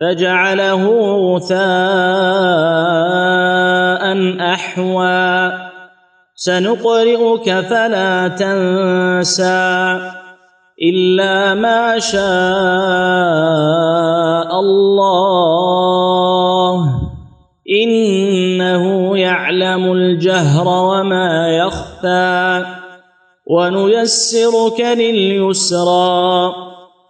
فجعله غثاء أحوى. سنقرئك فلا تنسى إلا ما شاء الله. إنه يعلم الجهر وما يخفى. ونيسرك لليسرى.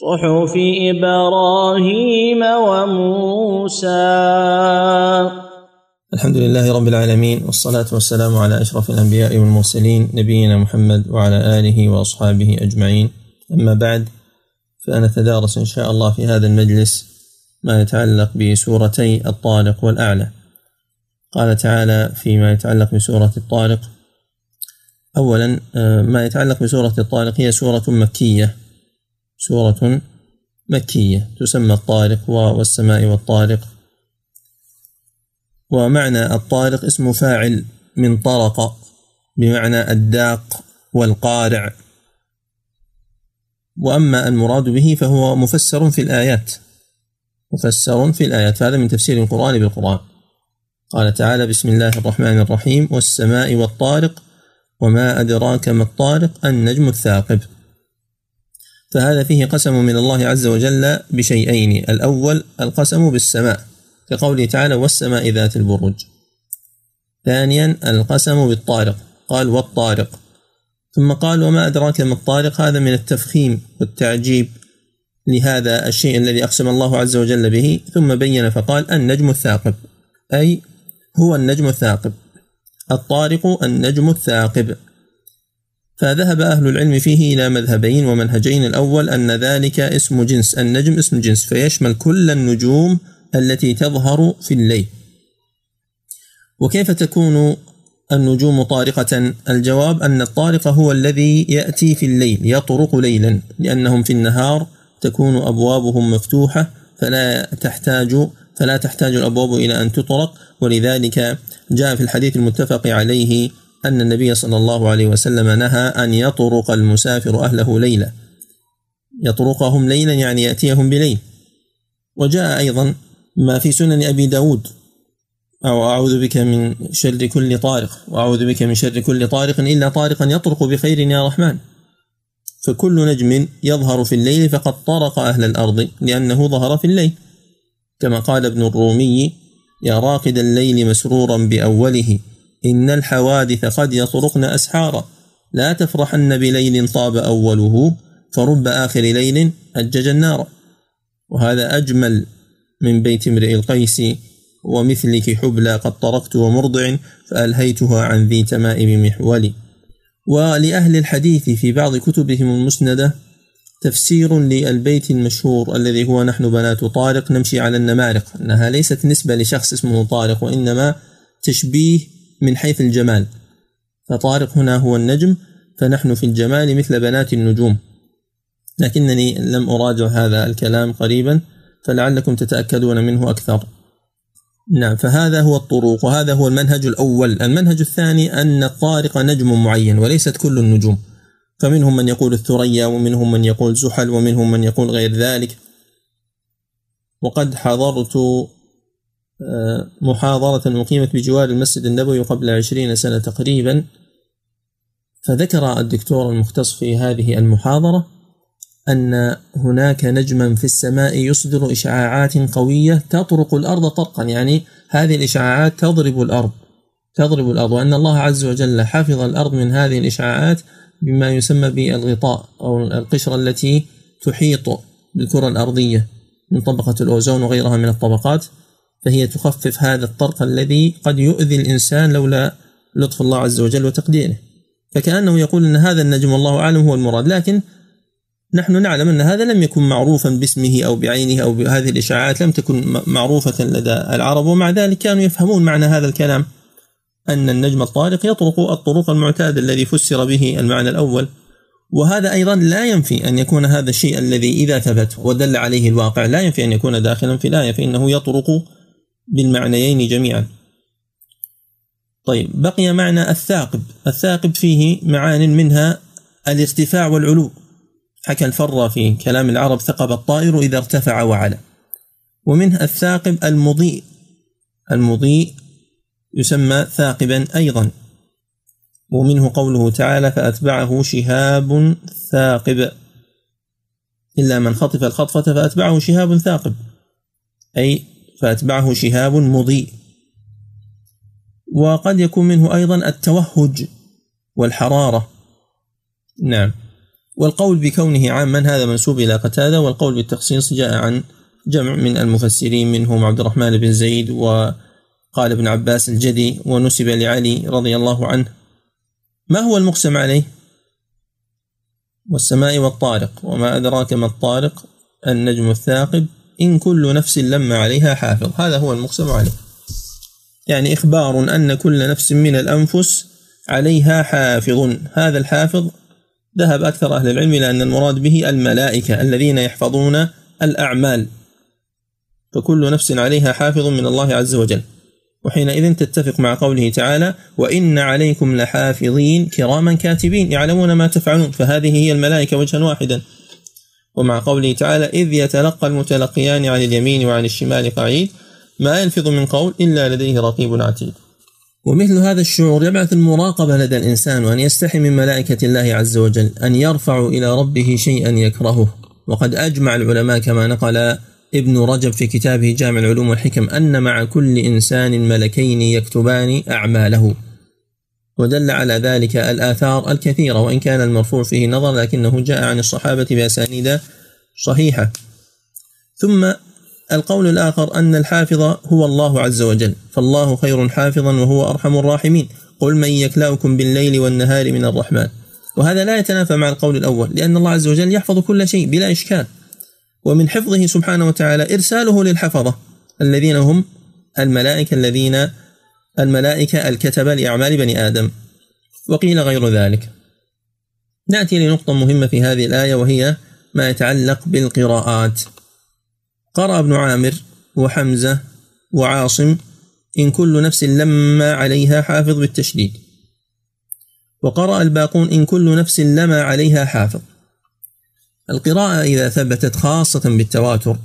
صحف إبراهيم وموسى. الحمد لله رب العالمين والصلاة والسلام على أشرف الأنبياء والمرسلين نبينا محمد وعلى آله وأصحابه أجمعين. أما بعد فنتدارس إن شاء الله في هذا المجلس ما يتعلق بسورتي الطارق والأعلى. قال تعالى فيما يتعلق بسورة الطارق. أولا ما يتعلق بسورة الطارق هي سورة مكية. سورة مكية تسمى الطارق والسماء والطارق. ومعنى الطارق اسم فاعل من طرق بمعنى الداق والقارع. وأما المراد به فهو مفسر في الآيات مفسر في الآيات فهذا من تفسير القرآن بالقرآن. قال تعالى بسم الله الرحمن الرحيم والسماء والطارق وما أدراك ما الطارق؟ النجم الثاقب. فهذا فيه قسم من الله عز وجل بشيئين. الأول القسم بالسماء كقوله تعالى والسماء ذات البروج ثانيا القسم بالطارق قال والطارق ثم قال وما أدراك ما الطارق؟ هذا من التفخيم والتعجيب لهذا الشيء الذي أقسم الله عز وجل به ثم بين فقال النجم الثاقب أي هو النجم الثاقب. الطارق النجم الثاقب. فذهب أهل العلم فيه إلى مذهبين ومنهجين الأول أن ذلك اسم جنس النجم اسم جنس فيشمل كل النجوم التي تظهر في الليل. وكيف تكون النجوم طارقة؟ الجواب أن الطارق هو الذي يأتي في الليل يطرق ليلا لأنهم في النهار تكون أبوابهم مفتوحة فلا تحتاج فلا تحتاج الأبواب إلى أن تطرق ولذلك جاء في الحديث المتفق عليه أن النبي صلى الله عليه وسلم نهى أن يطرق المسافر أهله ليلا يطرقهم ليلا يعني يأتيهم بليل. وجاء أيضا ما في سنن أبي داود. أو أعوذ بك من شر كل طارق. وأعوذ بك من شر كل طارق إلا طارقا يطرق بخير يا رحمن. فكل نجم يظهر في الليل فقد طرق أهل الأرض لأنه ظهر في الليل. كما قال ابن الرومي يا راقد الليل مسرورا بأوله إن الحوادث قد يطرقن أسحارا. لا تفرحن بليل طاب أوله فرب آخر ليل أجج النار. وهذا أجمل من بيت امرئ القيس ومثلك حبلى قد طرقت ومرضع فألهيتها عن ذي تمائم محولي. ولأهل الحديث في بعض كتبهم المسندة تفسير للبيت المشهور الذي هو نحن بنات طارق نمشي على النمارق أنها ليست نسبة لشخص اسمه طارق وإنما تشبيه من حيث الجمال. فطارق هنا هو النجم فنحن في الجمال مثل بنات النجوم. لكنني لم أراجع هذا الكلام قريبا فلعلكم تتأكدون منه أكثر. نعم فهذا هو الطروق وهذا هو المنهج الأول. المنهج الثاني أن الطارق نجم معين وليست كل النجوم. فمنهم من يقول الثريا ومنهم من يقول زحل ومنهم من يقول غير ذلك. وقد حضرت محاضرة أقيمت بجوار المسجد النبوي قبل عشرين سنة تقريبا فذكر الدكتور المختص في هذه المحاضرة أن هناك نجما في السماء يصدر إشعاعات قوية تطرق الأرض طرقا يعني هذه الإشعاعات تضرب الأرض تضرب الأرض وأن الله عز وجل حفظ الأرض من هذه الإشعاعات بما يسمى بالغطاء أو القشرة التي تحيط بالكرة الأرضية من طبقة الأوزون وغيرها من الطبقات. فهي تخفف هذا الطرق الذي قد يؤذي الإنسان لولا لطف الله عز وجل وتقديره. فكأنه يقول أن هذا النجم والله أعلم هو المراد لكن نحن نعلم أن هذا لم يكن معروفا باسمه أو بعينه أو بهذه الإشاعات لم تكن معروفة لدى العرب ومع ذلك كانوا يفهمون معنى هذا الكلام أن النجم الطارق يطرق الطرق المعتادة الذي فسر به المعنى الأول. وهذا أيضا لا ينفي أن يكون هذا الشيء الذي إذا ثبت ودل عليه الواقع لا ينفي أن يكون داخلا في الآية فإنه يطرق بالمعنيين جميعا. طيب بقي معنى الثاقب. الثاقب فيه معان منها الارتفاع والعلو. حكى الفر في كلام العرب ثقب الطائر إذا ارتفع وعلى ومنه الثاقب المضيء. المضيء يسمى ثاقبا أيضا. ومنه قوله تعالى فأتبعه شهاب ثاقب. إلا من خطف الخطفة فأتبعه شهاب ثاقب. أي فأتبعه شهاب مضيء. وقد يكون منه أيضا التوهج والحرارة. نعم. والقول بكونه عاما هذا منسوب إلى قتادة. والقول بالتخصيص جاء عن جمع من المفسرين منهم عبد الرحمن بن زيد وقال ابن عباس الجدي ونسب لعلي رضي الله عنه. ما هو المقسم عليه؟ والسماء والطارق. وما أدراك ما الطارق؟ النجم الثاقب. إن كل نفس لما عليها حافظ. هذا هو المقسم عليه. يعني إخبار أن كل نفس من الأنفس عليها حافظ. هذا الحافظ ذهب أكثر أهل العلم إلى أن المراد به الملائكة الذين يحفظون الأعمال. فكل نفس عليها حافظ من الله عز وجل. وحينئذ تتفق مع قوله تعالى وإن عليكم لحافظين كراما كاتبين يعلمون ما تفعلون. فهذه هي الملائكة وجها واحدا. ومع قوله تعالى إذ يتلقى المتلقيان عن اليمين وعن الشمال قعيد ما يلفظ من قول إلا لديه رقيب عتيد. ومثل هذا الشعور يبعث المراقبة لدى الإنسان وأن يستحي من ملائكة الله عز وجل أن يرفع إلى ربه شيئا يكرهه. وقد أجمع العلماء كما نقل ابن رجب في كتابه جامع العلوم والحكم أن مع كل إنسان ملكين يكتبان أعماله. ودل على ذلك الآثار الكثيرة وإن كان المرفوع فيه نظر لكنه جاء عن الصحابة بأسانيد صحيحة. ثم القول الآخر أن الحافظ هو الله عز وجل فالله خير حافظا وهو أرحم الراحمين. قل من يكلأكم بالليل والنهار من الرحمن. وهذا لا يتنافى مع القول الأول لأن الله عز وجل يحفظ كل شيء بلا إشكال. ومن حفظه سبحانه وتعالى إرساله للحفظة الذين هم الملائكة الذين الملائكة الكتبة لأعمال بني آدم وقيل غير ذلك. نأتي لنقطة مهمة في هذه الآية وهي ما يتعلق بالقراءات. قرأ ابن عامر وحمزة وعاصم إن كل نفس لما عليها حافظ بالتشديد. وقرأ الباقون إن كل نفس لما عليها حافظ. القراءة إذا ثبتت خاصة بالتواتر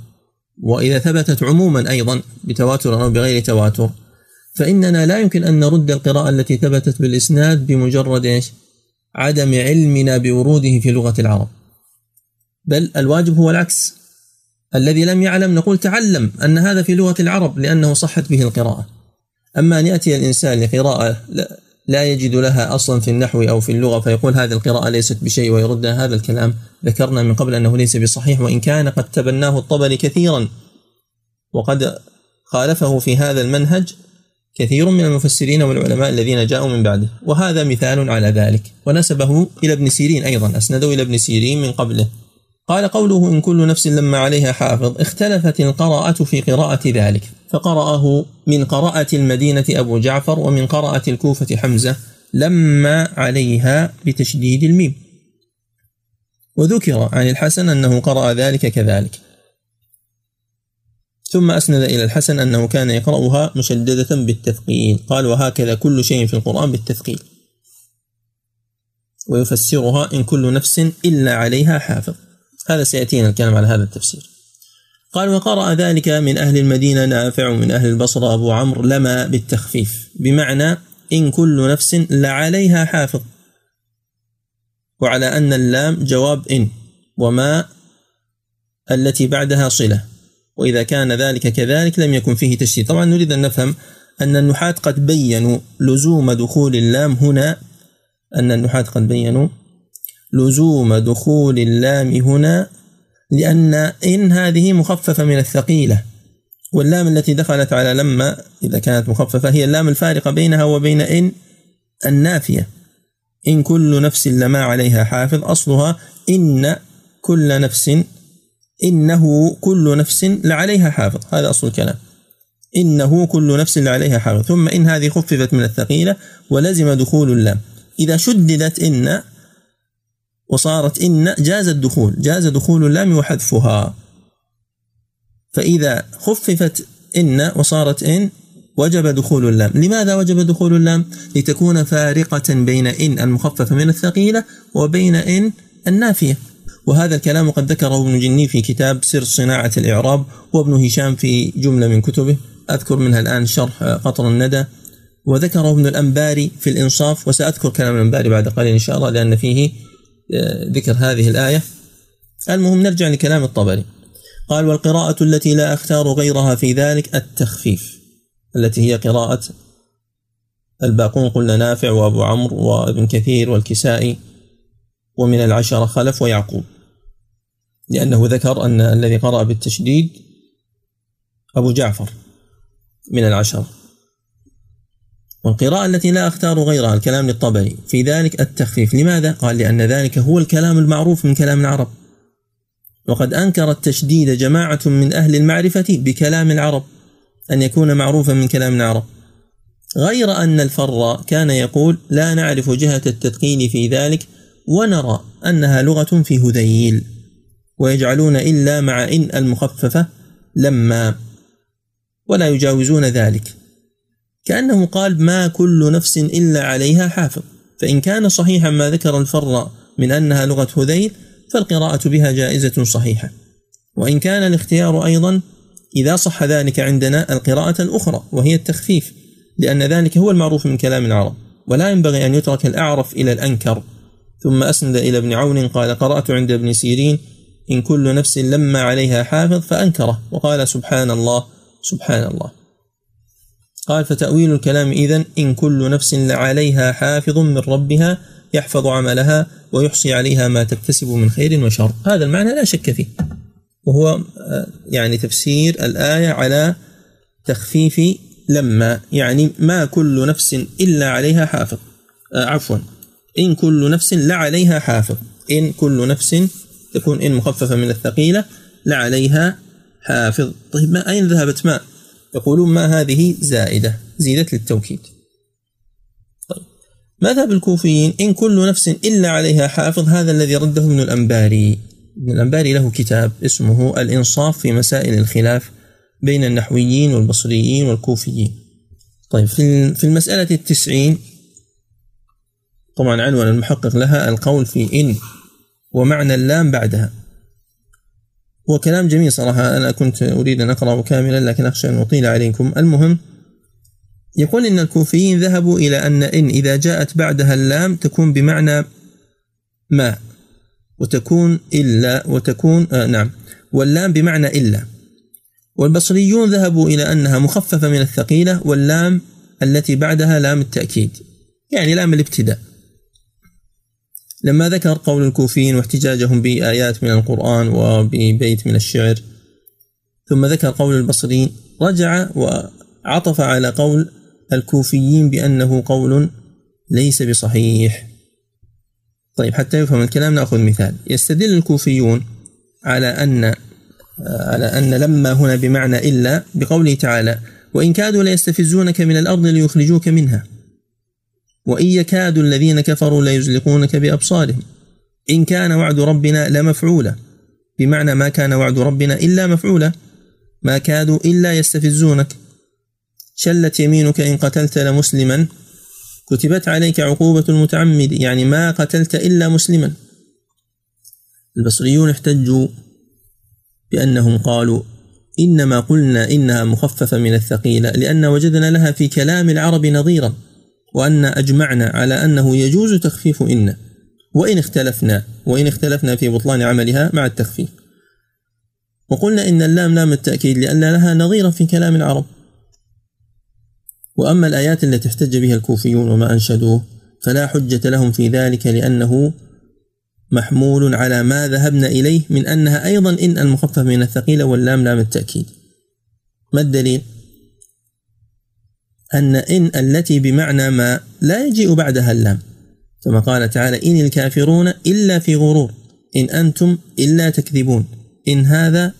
وإذا ثبتت عموما أيضا بتواتر أو بغير تواتر فإننا لا يمكن أن نرد القراءة التي ثبتت بالإسناد بمجرد إيش؟ عدم علمنا بوروده في لغة العرب. بل الواجب هو العكس. الذي لم يعلم نقول تعلم أن هذا في لغة العرب لأنه صحت به القراءة. أما أن يأتي الإنسان لقراءة لا يجد لها أصلا في النحو أو في اللغة فيقول هذه القراءة ليست بشيء ويرد هذا الكلام ذكرنا من قبل أنه ليس بصحيح وإن كان قد تبناه الطبري كثيرا. وقد خالفه في هذا المنهج كثير من المفسرين والعلماء الذين جاءوا من بعده وهذا مثال على ذلك. ونسبه إلى ابن سيرين أيضا أسنده إلى ابن سيرين من قبله. قال قوله إن كل نفس لما عليها حافظ اختلفت القراءة في قراءة ذلك. فقرأه من قراءة المدينة أبو جعفر ومن قراءة الكوفة حمزة لما عليها بتشديد الميم. وذكر عن الحسن أنه قرأ ذلك كذلك. ثم أسند إلى الحسن أنه كان يقرأها مشددة بالتثقيل. قال وهكذا كل شيء في القرآن بالتثقيل. ويفسرها إن كل نفس إلا عليها حافظ. هذا سيأتينا الكلام على هذا التفسير. قال وقرأ ذلك من أهل المدينة نافع ومن أهل البصرة أبو عمرو لما بالتخفيف. بمعنى إن كل نفس لعليها حافظ. وعلى أن اللام جواب إن وما التي بعدها صلة. وإذا كان ذلك كذلك لم يكن فيه تشديد. طبعا نريد أن نفهم أن النحاة قد بينوا لزوم دخول اللام هنا أن النحاة قد بينوا لزوم دخول اللام هنا لأن إن هذه مخففة من الثقيلة واللام التي دخلت على لما إذا كانت مخففة هي اللام الفارقة بينها وبين إن النافية. إن كل نفس لما عليها حافظ أصلها إن كل نفس إنه كل نفس لعليها حافظ. هذا أصل الكلام. إنه كل نفس لعليها حافظ. ثم إن هذه خففت من الثقيلة ولزم دخول اللام. إذا شددت إن وصارت إن جاز الدخول. جاز دخول اللام وحذفها. فإذا خففت إن وصارت إن وجب دخول اللام. لماذا وجب دخول اللام؟ لتكون فارقة بين إن المخففة من الثقيلة وبين إن النافية. وهذا الكلام قد ذكره ابن جني في كتاب سر صناعة الإعراب وابن هشام في جملة من كتبه. أذكر منها الآن شرح قطر الندى. وذكره ابن الأنباري في الإنصاف وسأذكر كلام الأنباري بعد قليل إن شاء الله لأن فيه ذكر هذه الآية. المهم نرجع لكلام الطبري. قال والقراءة التي لا أختار غيرها في ذلك التخفيف التي هي قراءة الباقون قلنا نافع وأبو عمرو وابن كثير والكسائي ومن العشرة خلف ويعقوب. لأنه ذكر أن الذي قرأ بالتشديد أبو جعفر من العشرة والقراءة التي لا أختار غيرها الكلام للطبري. في ذلك التخفيف. لماذا؟ قال لأن ذلك هو الكلام المعروف من كلام العرب. وقد أنكر التشديد جماعة من أهل المعرفة بكلام العرب أن يكون معروفا من كلام العرب. غير أن الفر كان يقول لا نعرف جهة التثقيل في ذلك ونرى أنها لغة في هذيل. ويجعلون إلا مع إن المخففة لما ولا يجاوزون ذلك. كأنه قال ما كل نفس إلا عليها حافظ. فإن كان صحيحا ما ذكر الفر من أنها لغة هذيل فالقراءة بها جائزة صحيحة. وإن كان الاختيار أيضا إذا صح ذلك عندنا القراءة الأخرى وهي التخفيف لأن ذلك هو المعروف من كلام العرب ولا ينبغي أن يترك الأعرف إلى الأنكر. ثم أسند إلى ابن عون قال قرأت عند ابن سيرين إن كل نفس لما عليها حافظ فأنكره وقال سبحان الله سبحان الله. قال فتأويل الكلام إذن إن كل نفس لعليها حافظ من ربها يحفظ عملها ويحصي عليها ما تكتسب من خير وشر. هذا المعنى لا شك فيه. وهو آه، يعني تفسير الآية على تخفيف لما يعني ما كل نفس إلا عليها حافظ. آه، عفوا. إن كل نفس لعليها حافظ. إن كل نفس تكون إن مخففة من الثقيلة لعليها حافظ. طيب ما أين ذهبت ما يقولون ما هذه زائدة زيدت للتوكيد. طيب مذهب الكوفيين إن كل نفس إلا عليها حافظ هذا الذي رده ابن الأنباري. ابن الأنباري له كتاب اسمه الإنصاف في مسائل الخلاف بين النحويين والبصريين والكوفيين. طيب في المسألة التسعين طبعا عنوان المحقق لها القول في إن ومعنى اللام بعدها. هو كلام جميل صراحة أنا كنت أريد أن أقرأه كاملا لكن أخشى أن أطيل عليكم. المهم يقول إن الكوفيين ذهبوا إلى أن إن إذا جاءت بعدها اللام تكون بمعنى ما وتكون إلا وتكون آه نعم واللام بمعنى إلا. والبصريون ذهبوا إلى أنها مخففة من الثقيلة واللام التي بعدها لام التأكيد يعني لام الابتداء. لما ذكر قول الكوفيين واحتجاجهم بآيات من القرآن وببيت من الشعر ثم ذكر قول البصريين رجع وعطف على قول الكوفيين بأنه قول ليس بصحيح. طيب حتى يفهم الكلام نأخذ مثال. يستدل الكوفيون على أن على أن لما هنا بمعنى إلا بقوله تعالى وإن كادوا ليستفزونك من الأرض ليخرجوك منها. وإن يكاد الذين كفروا ليزلقونك بأبصارهم. إن كان وعد ربنا لمفعولا. بمعنى ما كان وعد ربنا إلا مفعولا. ما كادوا إلا يستفزونك. شلت يمينك إن قتلت لمسلما. كتبت عليك عقوبة المتعمد. يعني ما قتلت إلا مسلما. البصريون احتجوا بأنهم قالوا إنما قلنا إنها مخففة من الثقيلة لأن وجدنا لها في كلام العرب نظيرا. وأن أجمعنا على أنه يجوز تخفيف إن وإن اختلفنا وإن اختلفنا في بطلان عملها مع التخفيف. وقلنا إن اللام لام التأكيد لأن لها نظيرا في كلام العرب. وأما الآيات التي احتج بها الكوفيون وما أنشدوه فلا حجة لهم في ذلك لأنه محمول على ما ذهبنا إليه من أنها أيضا إن المخفف من الثقيلة واللام لام التأكيد. ما الدليل؟ أن إن التي بمعنى ما لا يجيء بعدها اللام. كما قال تعالى إن الكافرون إلا في غرور إن أنتم إلا تكذبون إن هذا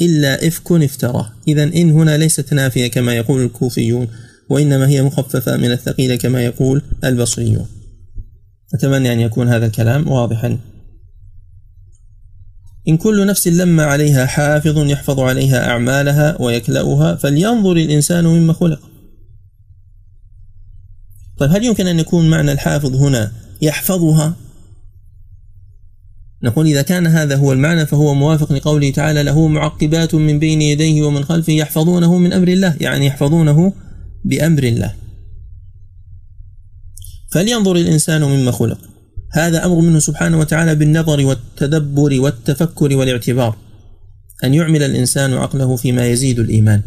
إلا إفك افتراه. إذا إن هنا ليست نافية كما يقول الكوفيون وإنما هي مخففة من الثقيلة كما يقول البصريون. أتمنى أن يكون هذا الكلام واضحا. إن كل نفس لما عليها حافظ يحفظ عليها أعمالها ويكلأها فلينظر الإنسان مما خلق. طيب هل يمكن أن يكون معنى الحافظ هنا يحفظها؟ نقول إذا كان هذا هو المعنى فهو موافق لقوله تعالى له معقبات من بين يديه ومن خلفه يحفظونه من أمر الله يعني يحفظونه بأمر الله. فلينظر الإنسان مما خلق. هذا أمر منه سبحانه وتعالى بالنظر والتدبر والتفكر والاعتبار. أن يعمل الإنسان عقله فيما يزيد الإيمان.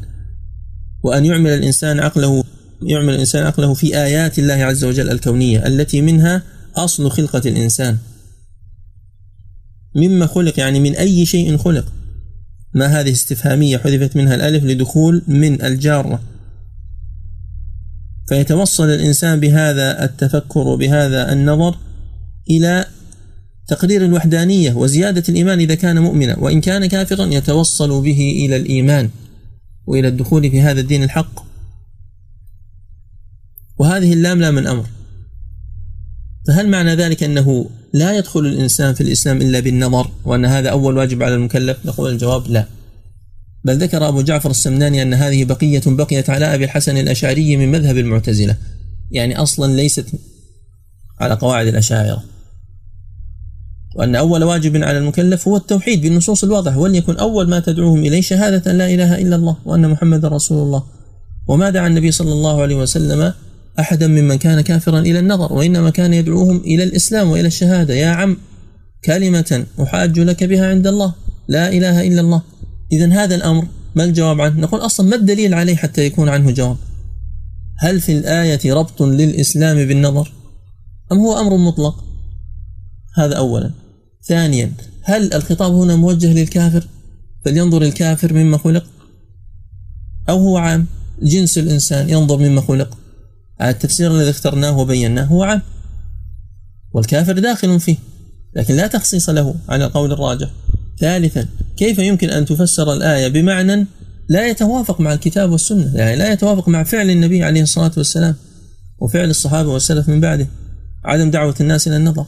وأن يعمل الإنسان عقله يعمل الإنسان عقله في آيات الله عز وجل الكونية التي منها أصل خلقة الإنسان. مما خلق يعني من أي شيء خلق. ما هذه استفهامية حذفت منها الألف لدخول من الجارة. فيتوصل الإنسان بهذا التفكر وبهذا النظر إلى تقرير الوحدانية وزيادة الإيمان إذا كان مؤمنا وإن كان كافرا يتوصل به إلى الإيمان وإلى الدخول في هذا الدين الحق. وهذه اللام لام الأمر فهل معنى ذلك أنه لا يدخل الإنسان في الإسلام إلا بالنظر وأن هذا أول واجب على المكلف؟ نقول الجواب لا. بل ذكر أبو جعفر السمناني أن هذه بقية بقيت على أبي الحسن الأشعري من مذهب المعتزلة. يعني أصلا ليست على قواعد الأشاعرة. وأن أول واجب على المكلف هو التوحيد بالنصوص الواضحة وليكن أول ما تدعوهم إليه شهادة لا إله إلا الله وأن محمد رسول الله. وما دعا النبي صلى الله عليه وسلم أحدا ممن كان كافرا إلى النظر وإنما كان يدعوهم إلى الإسلام وإلى الشهادة. يا عم كلمة أحاج لك بها عند الله. لا إله إلا الله. إذا هذا الأمر ما الجواب عنه؟ نقول أصلا ما الدليل عليه حتى يكون عنه جواب؟ هل في الآية ربط للإسلام بالنظر؟ أم هو أمر مطلق؟ هذا أولا. ثانيا هل الخطاب هنا موجه للكافر؟ فلينظر الكافر مما خلق. أو هو عام جنس الإنسان ينظر مما خلق. التفسير الذي اخترناه وبيناه هو عام والكافر داخل فيه لكن لا تخصيص له على القول الراجح. ثالثا كيف يمكن أن تفسر الآية بمعنى لا يتوافق مع الكتاب والسنة؟ يعني لا يتوافق مع فعل النبي عليه الصلاة والسلام وفعل الصحابة والسلف من بعده عدم دعوة الناس إلى النظر.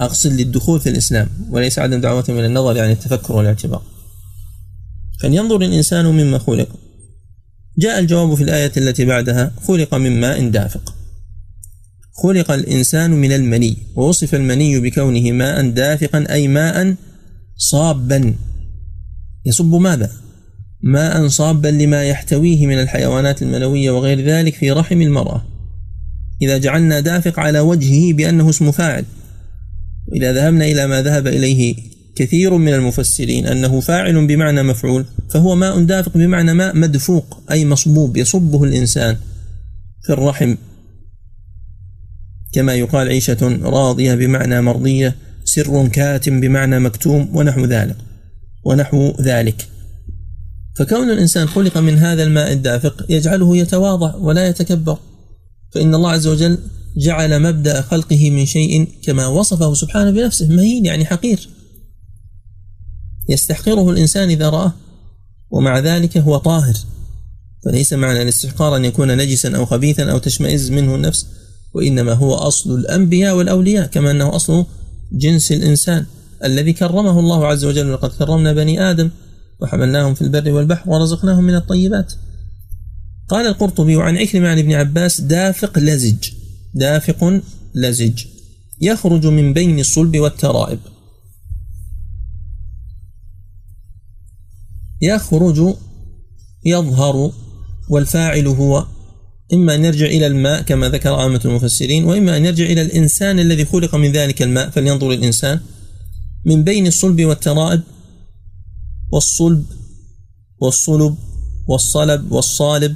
أقصد للدخول في الإسلام وليس عدم دعوتهم إلى النظر يعني التفكر والاعتبار. فلينظر الإنسان مما خلق. جاء الجواب في الآية التي بعدها خلق من ماء دافق. خلق الإنسان من المني ووصف المني بكونه ماء دافقا أي ماء صابا. يصب ماذا؟ ماء صابا لما يحتويه من الحيوانات المنوية وغير ذلك في رحم المرأة. إذا جعلنا دافق على وجهه بأنه اسم فاعل وإذا ذهبنا إلى ما ذهب إليه كثير من المفسرين أنه فاعل بمعنى مفعول فهو ماء دافق بمعنى ماء مدفوق أي مصبوب يصبه الإنسان في الرحم. كما يقال عيشة راضية بمعنى مرضية سر كاتم بمعنى مكتوم ونحو ذلك ونحو ذلك. فكون الإنسان خلق من هذا الماء الدافق يجعله يتواضع ولا يتكبر. فإن الله عز وجل جعل مبدأ خلقه من شيء كما وصفه سبحانه بنفسه مهين يعني حقير. يستحقره الإنسان إذا رآه ومع ذلك هو طاهر. فليس معنى الاستحقار أن يكون نجسا أو خبيثا أو تشمئز منه النفس وإنما هو أصل الأنبياء والأولياء كما أنه أصل جنس الإنسان الذي كرمه الله عز وجل. لقد كرمنا بني آدم وحملناهم في البر والبحر ورزقناهم من الطيبات. قال القرطبي عن عكرمة عن ابن عباس دافق لزج دافق لزج يخرج من بين الصلب والترائب. يخرج يظهر والفاعل هو. إما أن يرجع إلى الماء كما ذكر عامة المفسرين وإما أن يرجع إلى الإنسان الذي خلق من ذلك الماء فلينظر الإنسان. من بين الصلب والترائب والصلب والصلب والصلب والصالب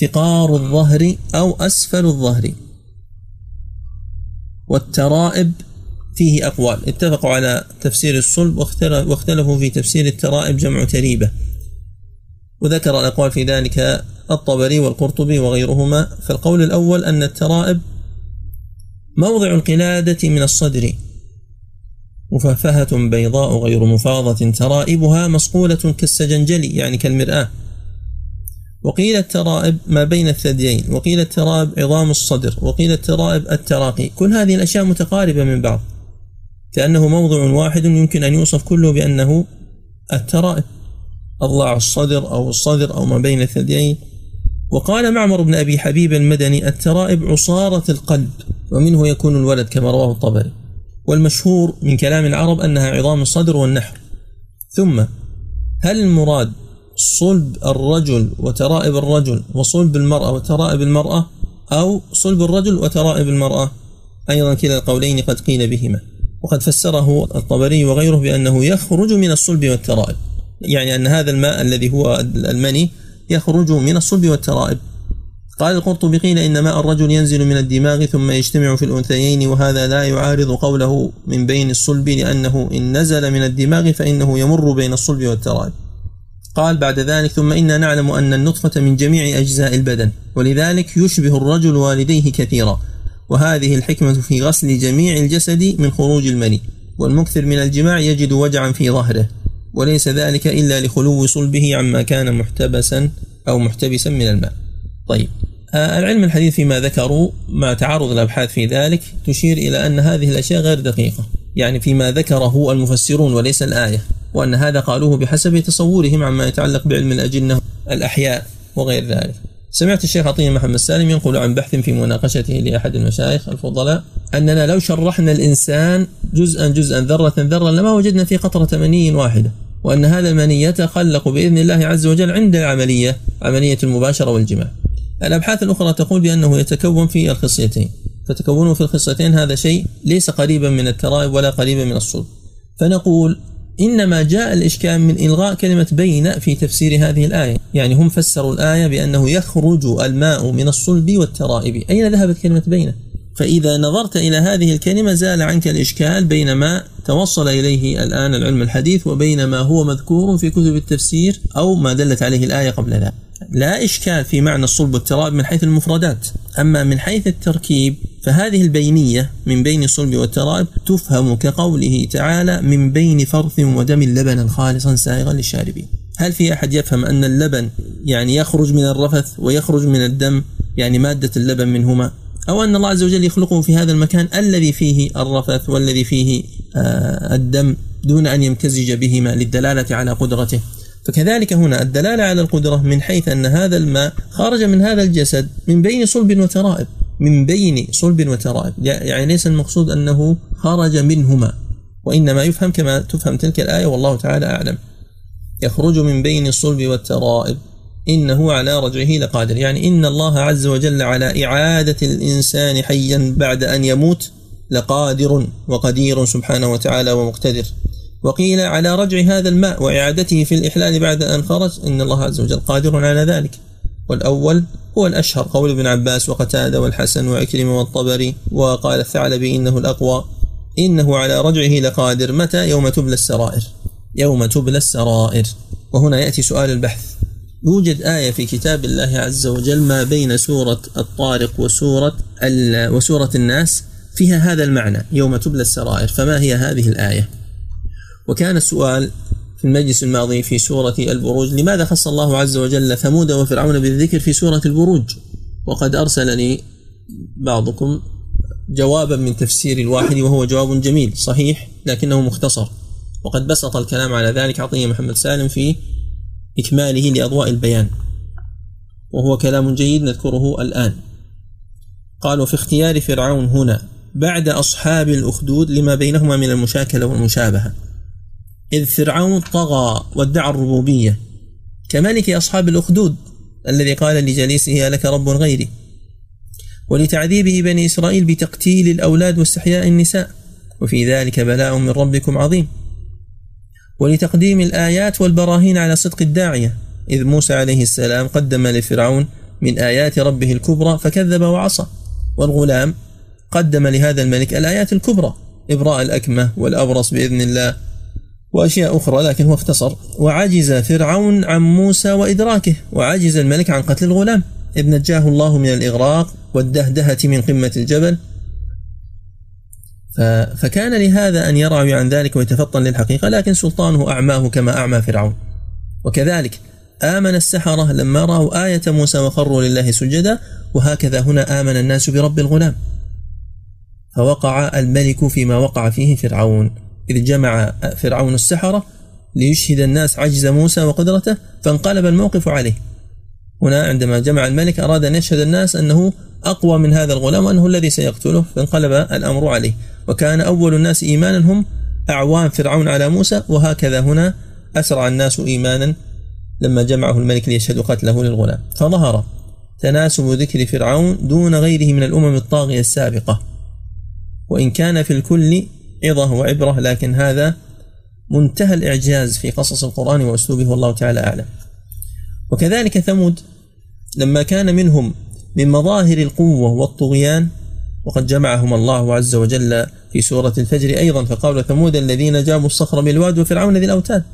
ثقار الظهر أو أسفل الظهر. والترائب فيه أقوال. اتفقوا على تفسير الصلب واختلفوا في تفسير الترائب جمع تريبة. وذكر الأقوال في ذلك الطبري والقرطبي وغيرهما. فالقول الأول أن الترائب موضع القلادة من الصدر مفهفهة بيضاء غير مفاضة. ترائبها مصقولة كالسجنجل يعني كالمرآة. وقيل الترائب ما بين الثديين وقيل الترائب عظام الصدر وقيل الترائب التراقي. كل هذه الأشياء متقاربة من بعض. كأنه موضع واحد يمكن أن يوصف كله بأنه الترائب أضلاع الصدر أو الصدر أو ما بين الثديين. وقال معمر بن أبي حبيب المدني الترائب عصارة القلب ومنه يكون الولد كما رواه الطبري. والمشهور من كلام العرب أنها عظام الصدر والنحر. ثم هل المراد صلب الرجل وترائب الرجل وصلب المرأة وترائب المرأة أو صلب الرجل وترائب المرأة؟ أيضا كلا القولين قد قيل بهما. وقد فسره الطبري وغيره بأنه يخرج من الصلب والترائب. يعني أن هذا الماء الذي هو المني يخرج من الصلب والترائب. قال القرطبي قيل إن ماء الرجل ينزل من الدماغ ثم يجتمع في الأنثيين وهذا لا يعارض قوله من بين الصلب لأنه إن نزل من الدماغ فإنه يمر بين الصلب والترائب. قال بعد ذلك ثم إنا نعلم أن النطفة من جميع أجزاء البدن ولذلك يشبه الرجل والديه كثيرا. وهذه الحكمة في غسل جميع الجسد من خروج المني والمكثر من الجماع يجد وجعا في ظهره وليس ذلك إلا لخلو صلبه عما كان محتبسا أو محتبسا من الماء. طيب آه، العلم الحديث فيما ذكروا مع تعارض الأبحاث في ذلك تشير إلى أن هذه الأشياء غير دقيقة يعني فيما ذكره المفسرون وليس الآية وأن هذا قالوه بحسب تصورهم عما يتعلق بعلم الأجنة الأحياء وغير ذلك. سمعت الشيخ عطية محمد سالم ينقل عن بحث في مناقشته لأحد المشايخ الفضلاء أننا لو شرحنا الإنسان جزءا جزءا ذرة ذرة لما وجدنا في قطرة مني واحدة وأن هذا المني يتخلق بإذن الله عز وجل عند العملية عملية المباشرة والجماع. الأبحاث الأخرى تقول بأنه يتكون في الخصيتين. فتكونه في الخصيتين هذا شيء ليس قريبا من الترائب ولا قريبا من الصلب. فنقول إنما جاء الإشكال من إلغاء كلمة بين في تفسير هذه الآية. يعني هم فسروا الآية بأنه يخرج الماء من الصلب والترائب. أين ذهبت كلمة بين؟ فإذا نظرت إلى هذه الكلمة زال عنك الإشكال بين ما توصل إليه الآن العلم الحديث وبين ما هو مذكور في كتب التفسير أو ما دلت عليه الآية قبل ذلك. لا إشكال في معنى الصلب والترائب من حيث المفردات. أما من حيث التركيب فهذه البينية من بين الصلب والترائب تفهم كقوله تعالى من بين فرث ودم لبنا خالصا سائغا للشاربين. هل في أحد يفهم أن اللبن يعني يخرج من الرفث ويخرج من الدم يعني مادة اللبن منهما؟ أو أن الله عز وجل يخلقه في هذا المكان الذي فيه الرفث والذي فيه آه، الدم دون أن يمتزج بهما للدلالة على قدرته؟ فكذلك هنا الدلالة على القدرة من حيث أن هذا الماء خرج من هذا الجسد من بين صلب وترائب. من بين صلب وترائب. يعني ليس المقصود أنه خرج منهما. وإنما يفهم كما تفهم تلك الآية والله تعالى أعلم. يخرج من بين الصلب والترائب. إنه على رجعه لقادر. يعني إن الله عز وجل على إعادة الإنسان حيا بعد أن يموت لقادر وقدير سبحانه وتعالى ومقتدر. وقيل على رجع هذا الماء وإعادته في الإحلال بعد أن خرج إن الله عز وجل قادر على ذلك. والأول هو الأشهر قول ابن عباس وقتادة والحسن وعكرمة والطبري وقال الثعلبي إنه الأقوى. إنه على رجعه لقادر. متى؟ يوم تبلى السرائر. يوم تبلى السرائر. وهنا يأتي سؤال البحث. يوجد آية في كتاب الله عز وجل ما بين سورة الطارق وسورة وسورة الناس فيها هذا المعنى يوم تبلى السرائر. فما هي هذه الآية؟ وكان السؤال في المجلس الماضي في سورة البروج لماذا خص الله عز وجل ثمود وفرعون بالذكر في سورة البروج؟ وقد أرسلني بعضكم جوابا من تفسير الواحد وهو جواب جميل صحيح لكنه مختصر. وقد بسط الكلام على ذلك عطية محمد سالم في إكماله لأضواء البيان. وهو كلام جيد نذكره الآن. قال وفي اختيار فرعون هنا بعد أصحاب الأخدود لما بينهما من المشاكلة والمشابهة. إذ فرعون طغى وادعى الربوبية. كملك أصحاب الأخدود الذي قال لجليسه لك رب غيري. ولتعذيبه بني إسرائيل بتقتيل الأولاد واستحياء النساء. وفي ذلك بلاء من ربكم عظيم. ولتقديم الآيات والبراهين على صدق الداعية. إذ موسى عليه السلام قدم لفرعون من آيات ربه الكبرى فكذب وعصى. والغلام قدم لهذا الملك الآيات الكبرى إبراء الأكمة والأبرص بإذن الله. وأشياء أخرى لكن هو اختصر وعجز فرعون عن موسى وإدراكه وعجز الملك عن قتل الغلام. إذ نجاه الله من الإغراق والدهدهة من قمة الجبل. فكان لهذا أن يرعوي عن ذلك ويتفطن للحقيقة لكن سلطانه أعماه كما أعمى فرعون. وكذلك آمن السحرة لما رأوا آية موسى وخروا لله سجدا وهكذا هنا آمن الناس برب الغلام. فوقع الملك فيما وقع فيه فرعون. إذ جمع فرعون السحرة ليشهد الناس عجز موسى وقدرته فانقلب الموقف عليه. هنا عندما جمع الملك أراد أن يشهد الناس أنه أقوى من هذا الغلام وأنه الذي سيقتله فانقلب الأمر عليه. وكان أول الناس إيمانا هم أعوان فرعون على موسى وهكذا هنا أسرع الناس إيمانا لما جمعه الملك ليشهد قتله للغلام. فظهر تناسب ذكر فرعون دون غيره من الأمم الطاغية السابقة. وإن كان في الكل عظة وعبرة لكن هذا منتهى الإعجاز في قصص القرآن وأسلوبه والله تعالى أعلم. وكذلك ثمود لما كان منهم من مظاهر القوة والطغيان وقد جمعهم الله عز وجل في سورة الفجر أيضا فقال ثمود الذين جابوا الصخر بالواد وفرعون ذي الأوتاد.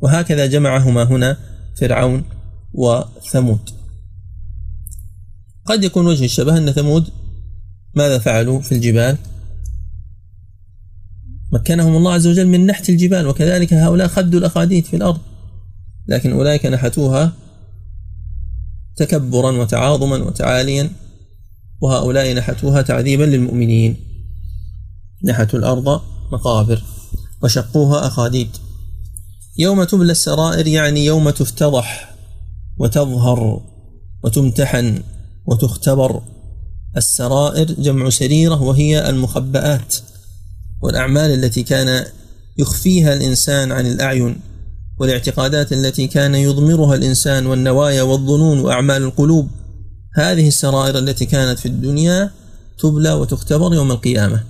وهكذا جمعهما هنا فرعون وثمود. قد يكون وجه الشبه أن ثمود ماذا فعلوا في الجبال؟ مكنهم الله عز وجل من نحت الجبال وكذلك هؤلاء خدوا الأخاديد في الأرض. لكن أولئك نحتوها تكبرا وتعاظما وتعاليا وهؤلاء نحتوها تعذيبا للمؤمنين. نحتوا الأرض مقابر وشقوها أخاديد. يوم تبلى السرائر يعني يوم تفتضح وتظهر وتمتحن وتختبر. السرائر جمع سريرة وهي المخبآت والأعمال التي كان يخفيها الإنسان عن الأعين والاعتقادات التي كان يضمرها الإنسان والنوايا والظنون وأعمال القلوب هذه السرائر التي كانت في الدنيا تبلى وتختبر يوم القيامة.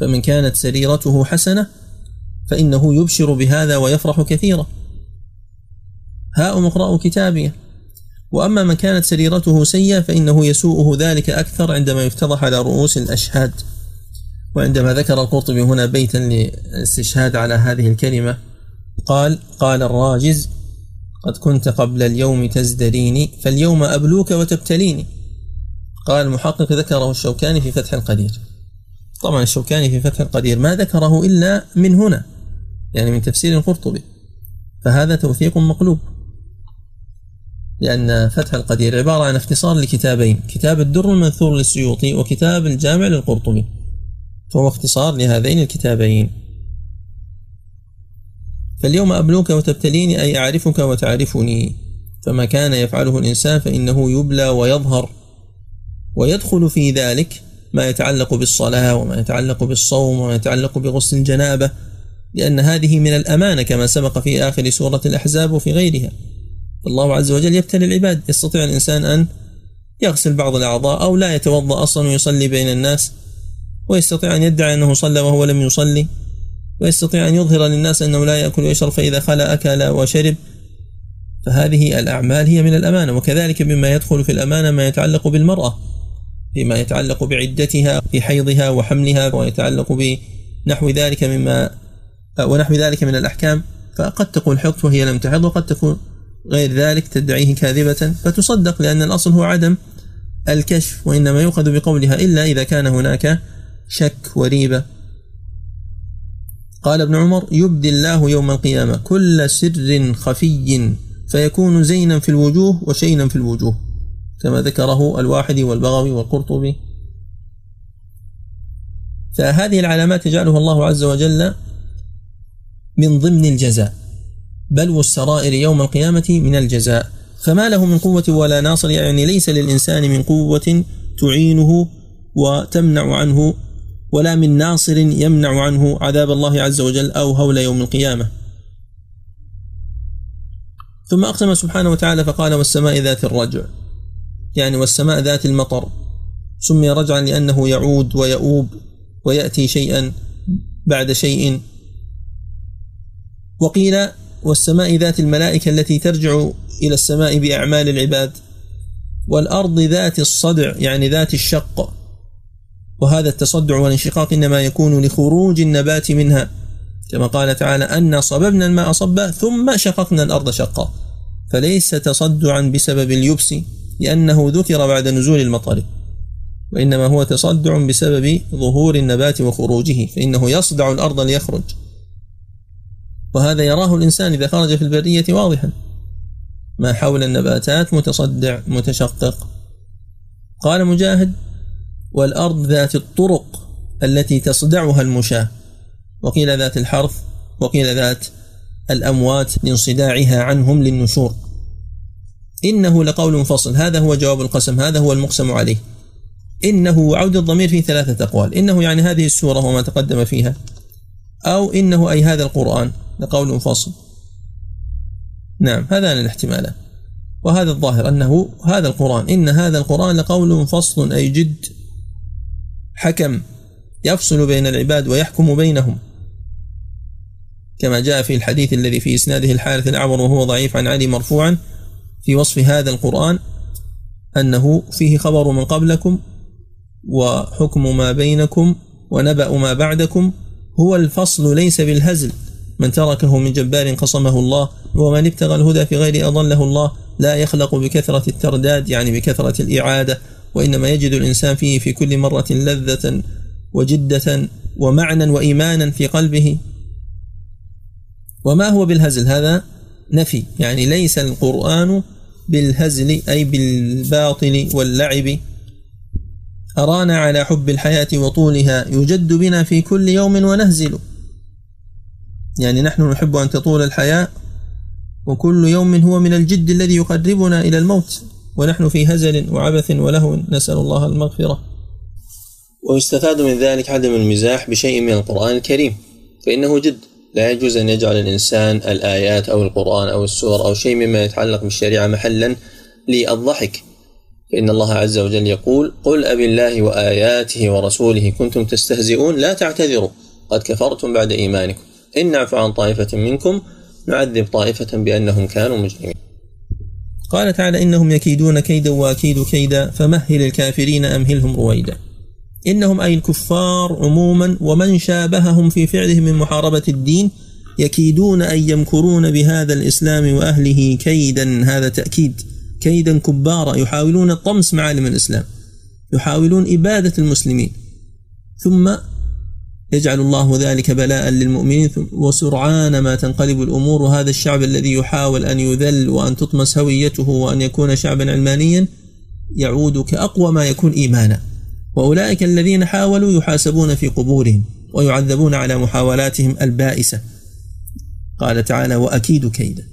فمن كانت سريرته حسنة فإنه يبشر بهذا ويفرح كثيرا. هاؤم اقرأوا كتابيه وأما من كانت سريرته سيئة فإنه يسوءه ذلك أكثر عندما يفتضح على رؤوس الأشهاد. وعندما ذكر القرطبي هنا بيتا للاستشهاد على هذه الكلمة قال قال الراجز قد كنت قبل اليوم تزدريني فاليوم أبلوك وتبتليني. قال المحقق ذكره الشوكاني في فتح القدير. طبعا الشوكاني في فتح القدير ما ذكره إلا من هنا يعني من تفسير القرطبي. فهذا توثيق مقلوب لأن فتح القدير عبارة عن اختصار لكتابين كتاب الدر المنثور للسيوطي وكتاب الجامع للقرطبي. فهو اختصار لهذين الكتابين. فاليوم أبلوك وتبتليني أي أعرفك وتعرفني. فما كان يفعله الإنسان فإنه يبلى ويظهر. ويدخل في ذلك ما يتعلق بالصلاة وما يتعلق بالصوم وما يتعلق بغسل الجنابة لأن هذه من الأمانة كما سبق في آخر سورة الأحزاب وفي غيرها. الله عز وجل يبتلي العباد. يستطيع الإنسان أن يغسل بعض الأعضاء أو لا يتوضأ أصلا ويصلي بين الناس. ويستطيع أن يدعي أنه صلى وهو لم يصلي ويستطيع أن يظهر للناس أنه لا يأكل ويشرب فإذا خلا أكل وشرب. فهذه الأعمال هي من الأمانة وكذلك مما يدخل في الأمانة ما يتعلق بالمرأة فيما يتعلق بعدتها في حيضها وحملها ويتعلق بنحو ذلك مما ونحو ذلك من الأحكام. فقد تقول حقت وهي لم تحض وقد تكون غير ذلك تدعيه كاذبة. فتصدق لأن الأصل هو عدم الكشف وإنما يؤخذ بقولها إلا إذا كان هناك شك وريبة. قال ابن عمر يبدي الله يوم القيامة كل سر خفي فيكون زينا في الوجوه وشينا في الوجوه كما ذكره الواحدي والبغوي والقرطبي. فهذه العلامات يجعلها الله عز وجل من ضمن الجزاء. بلو السرائر يوم القيامة من الجزاء. فما له من قوة ولا ناصر يعني ليس للإنسان من قوة تعينه وتمنع عنه ولا من ناصر يمنع عنه عذاب الله عز وجل أو هول يوم القيامة. ثم أقسم سبحانه وتعالى فقال والسماء ذات الرجع. يعني والسماء ذات المطر. سمي رجعا لأنه يعود ويؤوب ويأتي شيئا بعد شيء. وقيل والسماء ذات الملائكة التي ترجع إلى السماء بأعمال العباد. والأرض ذات الصدع يعني ذات الشق. وهذا التصدع والانشقاق إنما يكون لخروج النبات منها. كما قال تعالى أنا صببنا الماء صبا ثم شققنا الأرض شقا. فليس تصدعا بسبب اليبس لأنه ذكر بعد نزول المطر وإنما هو تصدع بسبب ظهور النبات وخروجه فإنه يصدع الأرض ليخرج. وهذا يراه الإنسان إذا خرج في البرية واضحا. ما حول النباتات متصدع متشقق. قال مجاهد والأرض ذات الطرق التي تصدعها المشاة. وقيل ذات الحرث وقيل ذات الأموات لانصداعها عنهم للنشور. إنه لقول فصل. هذا هو جواب القسم هذا هو المقسم عليه. إنه عود الضمير في ثلاثة أقوال. إنه يعني هذه السورة وما تقدم فيها. أو إنه أي هذا القرآن. لقول فصل. نعم هذان الاحتمالان. وهذا الظاهر أنه هذا القرآن. إن هذا القرآن لقول فصل أي جد حكم يفصل بين العباد ويحكم بينهم. كما جاء في الحديث الذي في إسناده الحارث الأعور وهو ضعيف عن علي مرفوعا في وصف هذا القرآن أنه فيه خبر من قبلكم وحكم ما بينكم ونبأ ما بعدكم. هو الفصل ليس بالهزل. من تركه من جبار قصمه الله ومن ابتغى الهدى في غير أضله الله لا يخلق بكثرة الترداد يعني بكثرة الإعادة وإنما يجد الإنسان فيه في كل مرة لذة وجدة ومعنى وإيمانا في قلبه. وما هو بالهزل؟ هذا نفي يعني ليس القرآن بالهزل أي بالباطل واللعب. أرانا على حب الحياة وطولها يجد بنا في كل يوم ونهزل. يعني نحن نحب أن تطول الحياة وكل يوم هو من الجد الذي يقربنا إلى الموت. ونحن في هزل وعبث ولهو نسأل الله المغفرة. ويستفاد من ذلك عدم المزاح بشيء من القرآن الكريم فإنه جد. لا يجوز أن يجعل الإنسان الآيات أو القرآن أو السور أو شيء مما يتعلق بالشريعة محلا للضحك فإن الله عز وجل يقول قل أب الله وآياته ورسوله كنتم تستهزئون لا تعتذروا قد كفرتم بعد إيمانكم. إن نعفو عن طائفة منكم نعذب طائفة بأنهم كانوا مجرمين. قال تعالى إنهم يكيدون كيدا وأكيد كيدا فمهل الكافرين أمهلهم رويدا. إنهم أي الكفار عموما ومن شابههم في فعلهم من محاربة الدين يكيدون أي يمكرون بهذا الإسلام وأهله كيدا هذا تأكيد. كيدا كبارا يحاولون طمس معالم الإسلام يحاولون إبادة المسلمين. ثم يجعل الله ذلك بلاء للمؤمنين وسرعان ما تنقلب الأمور. وهذا الشعب الذي يحاول أن يذل وأن تطمس هويته وأن يكون شعبا علمانيا يعود كأقوى ما يكون إيمانا. وأولئك الذين حاولوا يحاسبون في قبورهم ويعذبون على محاولاتهم البائسة. قال تعالى وأكيد كيدا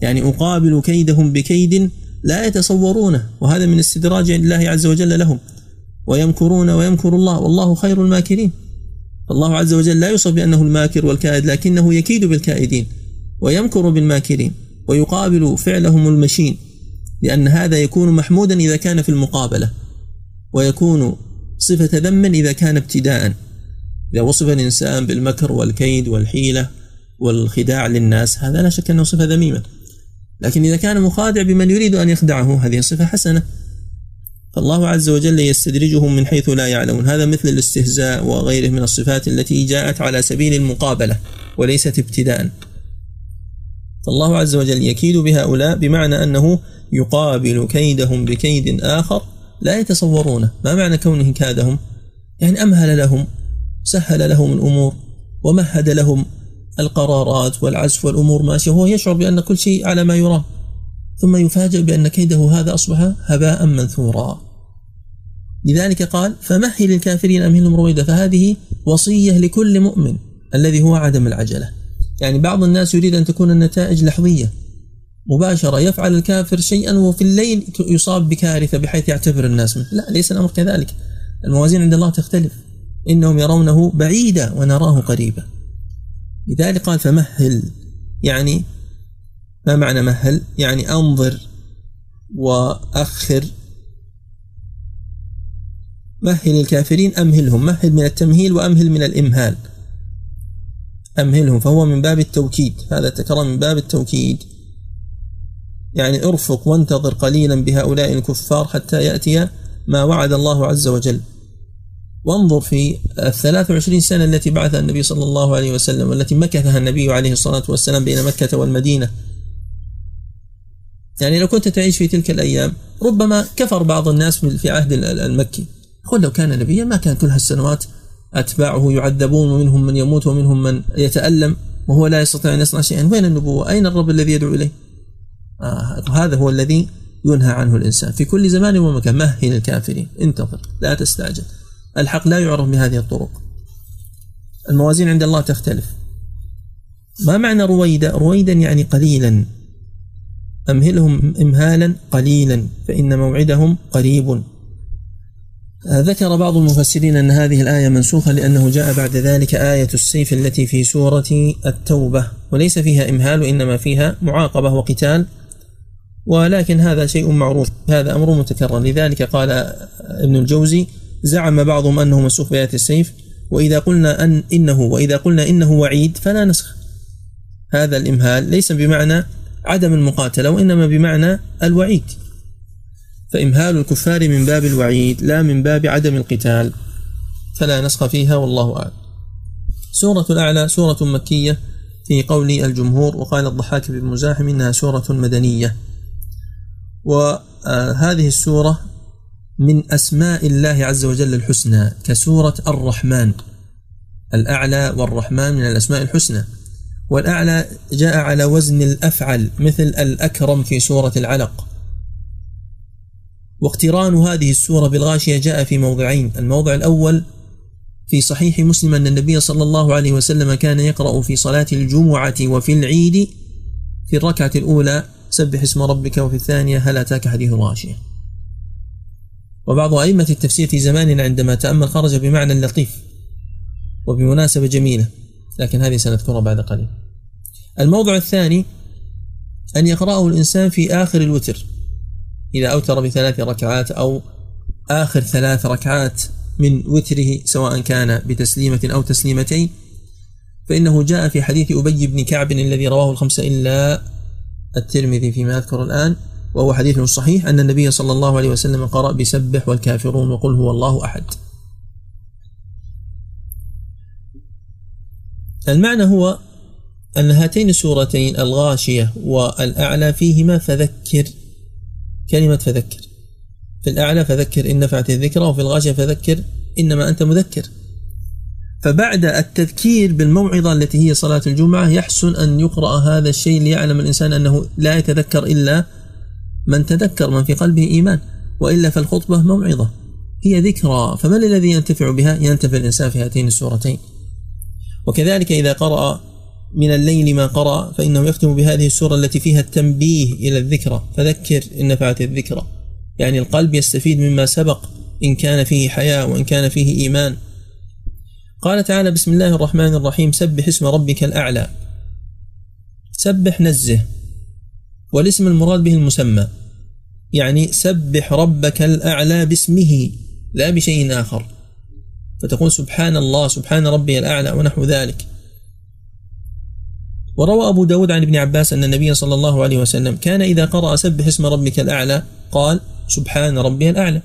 يعني أقابل كيدهم بكيد لا يتصورونه وهذا من استدراج الله عز وجل لهم. ويمكرون ويمكر الله. والله خير الماكرين. الله عز وجل لا يوصف بأنه الماكر والكائد لكنه يكيد بالكائدين ويمكر بالماكرين ويقابل فعلهم المشين لأن هذا يكون محمودا إذا كان في المقابلة ويكون صفة ذم إذا كان ابتداء. إذا وصف الإنسان بالمكر والكيد والحيلة والخداع للناس هذا لا شك أنه صفة ذميمة. لكن إذا كان مخادع بمن يريد أن يخدعه هذه صفة حسنة. فالله عز وجل يستدرجهم من حيث لا يعلمون. هذا مثل الاستهزاء وغيره من الصفات التي جاءت على سبيل المقابلة وليست ابتداء. فالله عز وجل يكيد بهؤلاء بمعنى أنه يقابل كيدهم بكيد آخر لا يتصورونه ما معنى كونه كادهم؟ يعني أمهل لهم سهل لهم الأمور ومهد لهم القرارات والعزف والأمور ماشية وهو يشعر بأن كل شيء على ما يرام ثم يفاجأ بأن كيده هذا أصبح هباء منثورا. لذلك قال فمهل الكافرين أمهلهم رويدا فهذه وصية لكل مؤمن الذي هو عدم العجلة. يعني بعض الناس يريد أن تكون النتائج لحظية. مباشرة يفعل الكافر شيئا وفي الليل يصاب بكارثة بحيث يعتبر الناس منه. لا ليس الأمر كذلك. الموازين عند الله تختلف. إنهم يرونه بعيدا ونراه قريبا. لذلك قال فمهل. يعني ما معنى مهل؟ يعني أنظر وأخر مهل الكافرين أمهلهم مهل من التمهيل وأمهل من الإمهال؟ أمهلهم فهو من باب التوكيد. هذا تكرر من باب التوكيد. يعني ارفق وانتظر قليلا بهؤلاء الكفار حتى يأتي ما وعد الله عز وجل. وانظر في الثلاث وعشرين سنة التي بعثها النبي صلى الله عليه وسلم والتي مكثها النبي عليه الصلاة والسلام بين مكة والمدينة. يعني لو كنت تعيش في تلك الأيام ربما كفر بعض الناس في عهد المكي. قل لو كان نبيا ما كان كل هالسنوات أتباعه يعذبون ومنهم من يموت ومنهم من يتألم وهو لا يستطيع أن يصنع شيئا. وين النبوة؟ أين الرب الذي يدعو إليه؟ آه هذا هو الذي ينهى عنه الإنسان في كل زمان ومكان. مهل الكافرين انتظر لا تستعجل. الحق لا يعرف بهذه الطرق. الموازين عند الله تختلف. ما معنى رويدا رويدا يعني قليلا. أمهلهم إمهالا قليلا فإن موعدهم قريب. ذكر بعض المفسرين أن هذه الآية منسوخة لأنه جاء بعد ذلك آية السيف التي في سورة التوبة وليس فيها إمهال وإنما فيها معاقبة وقتال ولكن هذا شيء معروف هذا أمر متكرر. لذلك قال ابن الجوزي زعم بعضهم أنه منسوخ بآية السيف وإذا قلنا أن إنه وإذا قلنا إنه وعيد فلا نسخ. هذا الإمهال ليس بمعنى عدم المقاتلة وإنما بمعنى الوعيد. فإمهال الكفار من باب الوعيد لا من باب عدم القتال. فلا نسخ فيها والله أعلم. سورة الأعلى سورة مكية في قول الجمهور وقال الضحاك بن مزاحم إنها سورة مدنية. وهذه السورة من أسماء الله عز وجل الحسنى كسورة الرحمن. الأعلى والرحمن من الأسماء الحسنى. والأعلى جاء على وزن الأفعل مثل الأكرم في سورة العلق. واقتران هذه السورة بالغاشية جاء في موضعين. الموضع الأول في صحيح مسلم أن النبي صلى الله عليه وسلم كان يقرأ في صلاة الجمعة وفي العيد في الركعة الأولى سبح اسم ربك وفي الثانية هل أتاك حديث الغاشية؟ وبعض أئمة التفسير في زماننا عندما تأمل خرج بمعنى لطيف وبمناسبة جميلة لكن هذه سنذكرها بعد قليل. الموضع الثاني أن يقرأه الإنسان في آخر الوتر. إذا أوتر بثلاث ركعات أو آخر ثلاث ركعات من وتره سواء كان بتسليمة أو تسليمتين فإنه جاء في حديث أبي بن كعب الذي رواه الخمسة إلا الترمذي فيما أذكر الآن وهو حديث صحيح أن النبي صلى الله عليه وسلم قرأ بسبح والكافرون وقل هو الله أحد. المعنى هو أن هاتين السورتين الغاشية والأعلى فيهما فذكر كلمة فذكر. في الأعلى فذكر إن نفعت الذكرى وفي الغاشية فذكر إنما أنت مذكر. فبعد التذكير بالموعظة التي هي صلاة الجمعة يحسن أن يقرأ هذا الشيء ليعلم الإنسان أنه لا يتذكر إلا من تذكر من في قلبه إيمان وإلا فالخطبة موعظة. هي ذكرى فمن الذي ينتفع بها؟ ينتفع الإنسان في هاتين السورتين. وكذلك إذا قرأ من الليل ما قرأ فإنه يختم بهذه السورة التي فيها التنبيه إلى الذكرى. فذكر إن نفعت الذكرى. يعني القلب يستفيد مما سبق إن كان فيه حياة وإن كان فيه إيمان. قال تعالى بسم الله الرحمن الرحيم. سبح اسم ربك الأعلى. سبح نزه. والاسم المراد به المسمى. يعني سبح ربك الأعلى باسمه لا بشيء آخر. فتقول سبحان الله سبحان ربي الأعلى ونحو ذلك. وروى أبو داود عن ابن عباس أن النبي صلى الله عليه وسلم كان إذا قرأ سبح اسم ربك الأعلى قال سبحان ربي الأعلى.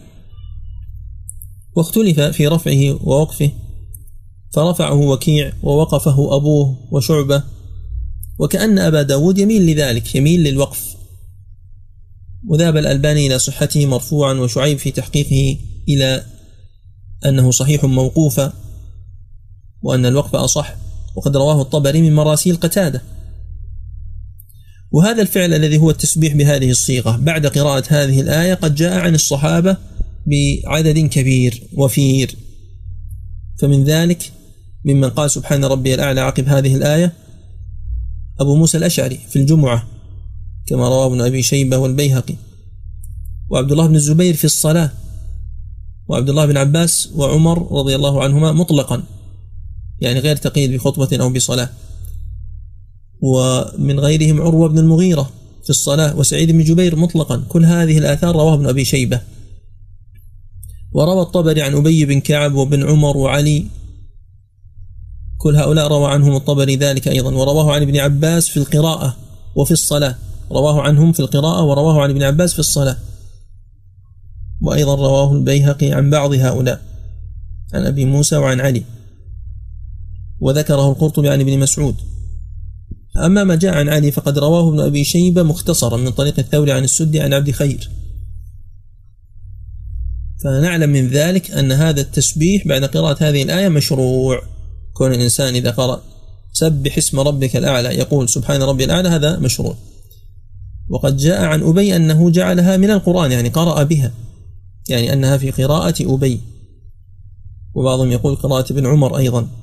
واختلف في رفعه ووقفه فرفعه وكيع ووقفه أبوه وشعبة وكأن أبا داود يميل لذلك يميل للوقف. وذهب الألباني إلى صحته مرفوعا وشعيب في تحقيقه إلى أنه صحيح موقوفا وأن الوقف أصح. وقد رواه الطبري من مراسيل قتادة. وهذا الفعل الذي هو التسبيح بهذه الصيغة بعد قراءة هذه الآية قد جاء عن الصحابة بعدد كبير وفير. فمن ذلك ممن قال سبحان ربي الأعلى عقب هذه الآية أبو موسى الأشعري في الجمعة كما رواه ابن أبي شيبة والبيهقي. وعبد الله بن الزبير في الصلاة. وعبد الله بن عباس وعمر رضي الله عنهما مطلقا. يعني غير تقييد بخطبة أو بصلاة. ومن غيرهم عروة بن المغيرة في الصلاة وسعيد بن جبير مطلقا. كل هذه الآثار رواه ابن أبي شيبة. وروى الطبري عن أبي بن كعب وبن عمر وعلي. كل هؤلاء روى عنهم الطبري ذلك أيضا. ورواه عن ابن عباس في القراءة وفي الصلاة. رواه عنهم في القراءة ورواه عن ابن عباس في الصلاة. وأيضا رواه البيهقي عن بعض هؤلاء. عن أبي موسى وعن علي. وذكره القرطبي عن ابن مسعود. أما ما جاء عن علي فقد رواه ابن أبي شيبة مختصرا من طريق الثوري عن السدي عن عبد خير. فنعلم من ذلك أن هذا التسبيح بعد قراءة هذه الآية مشروع. كون الإنسان إذا قرأ سبح اسم ربك الأعلى يقول سبحان ربي الأعلى هذا مشروع. وقد جاء عن أبي أنه جعلها من القرآن يعني قرأ بها يعني أنها في قراءة أبي. وبعضهم يقول قراءة ابن عمر أيضا.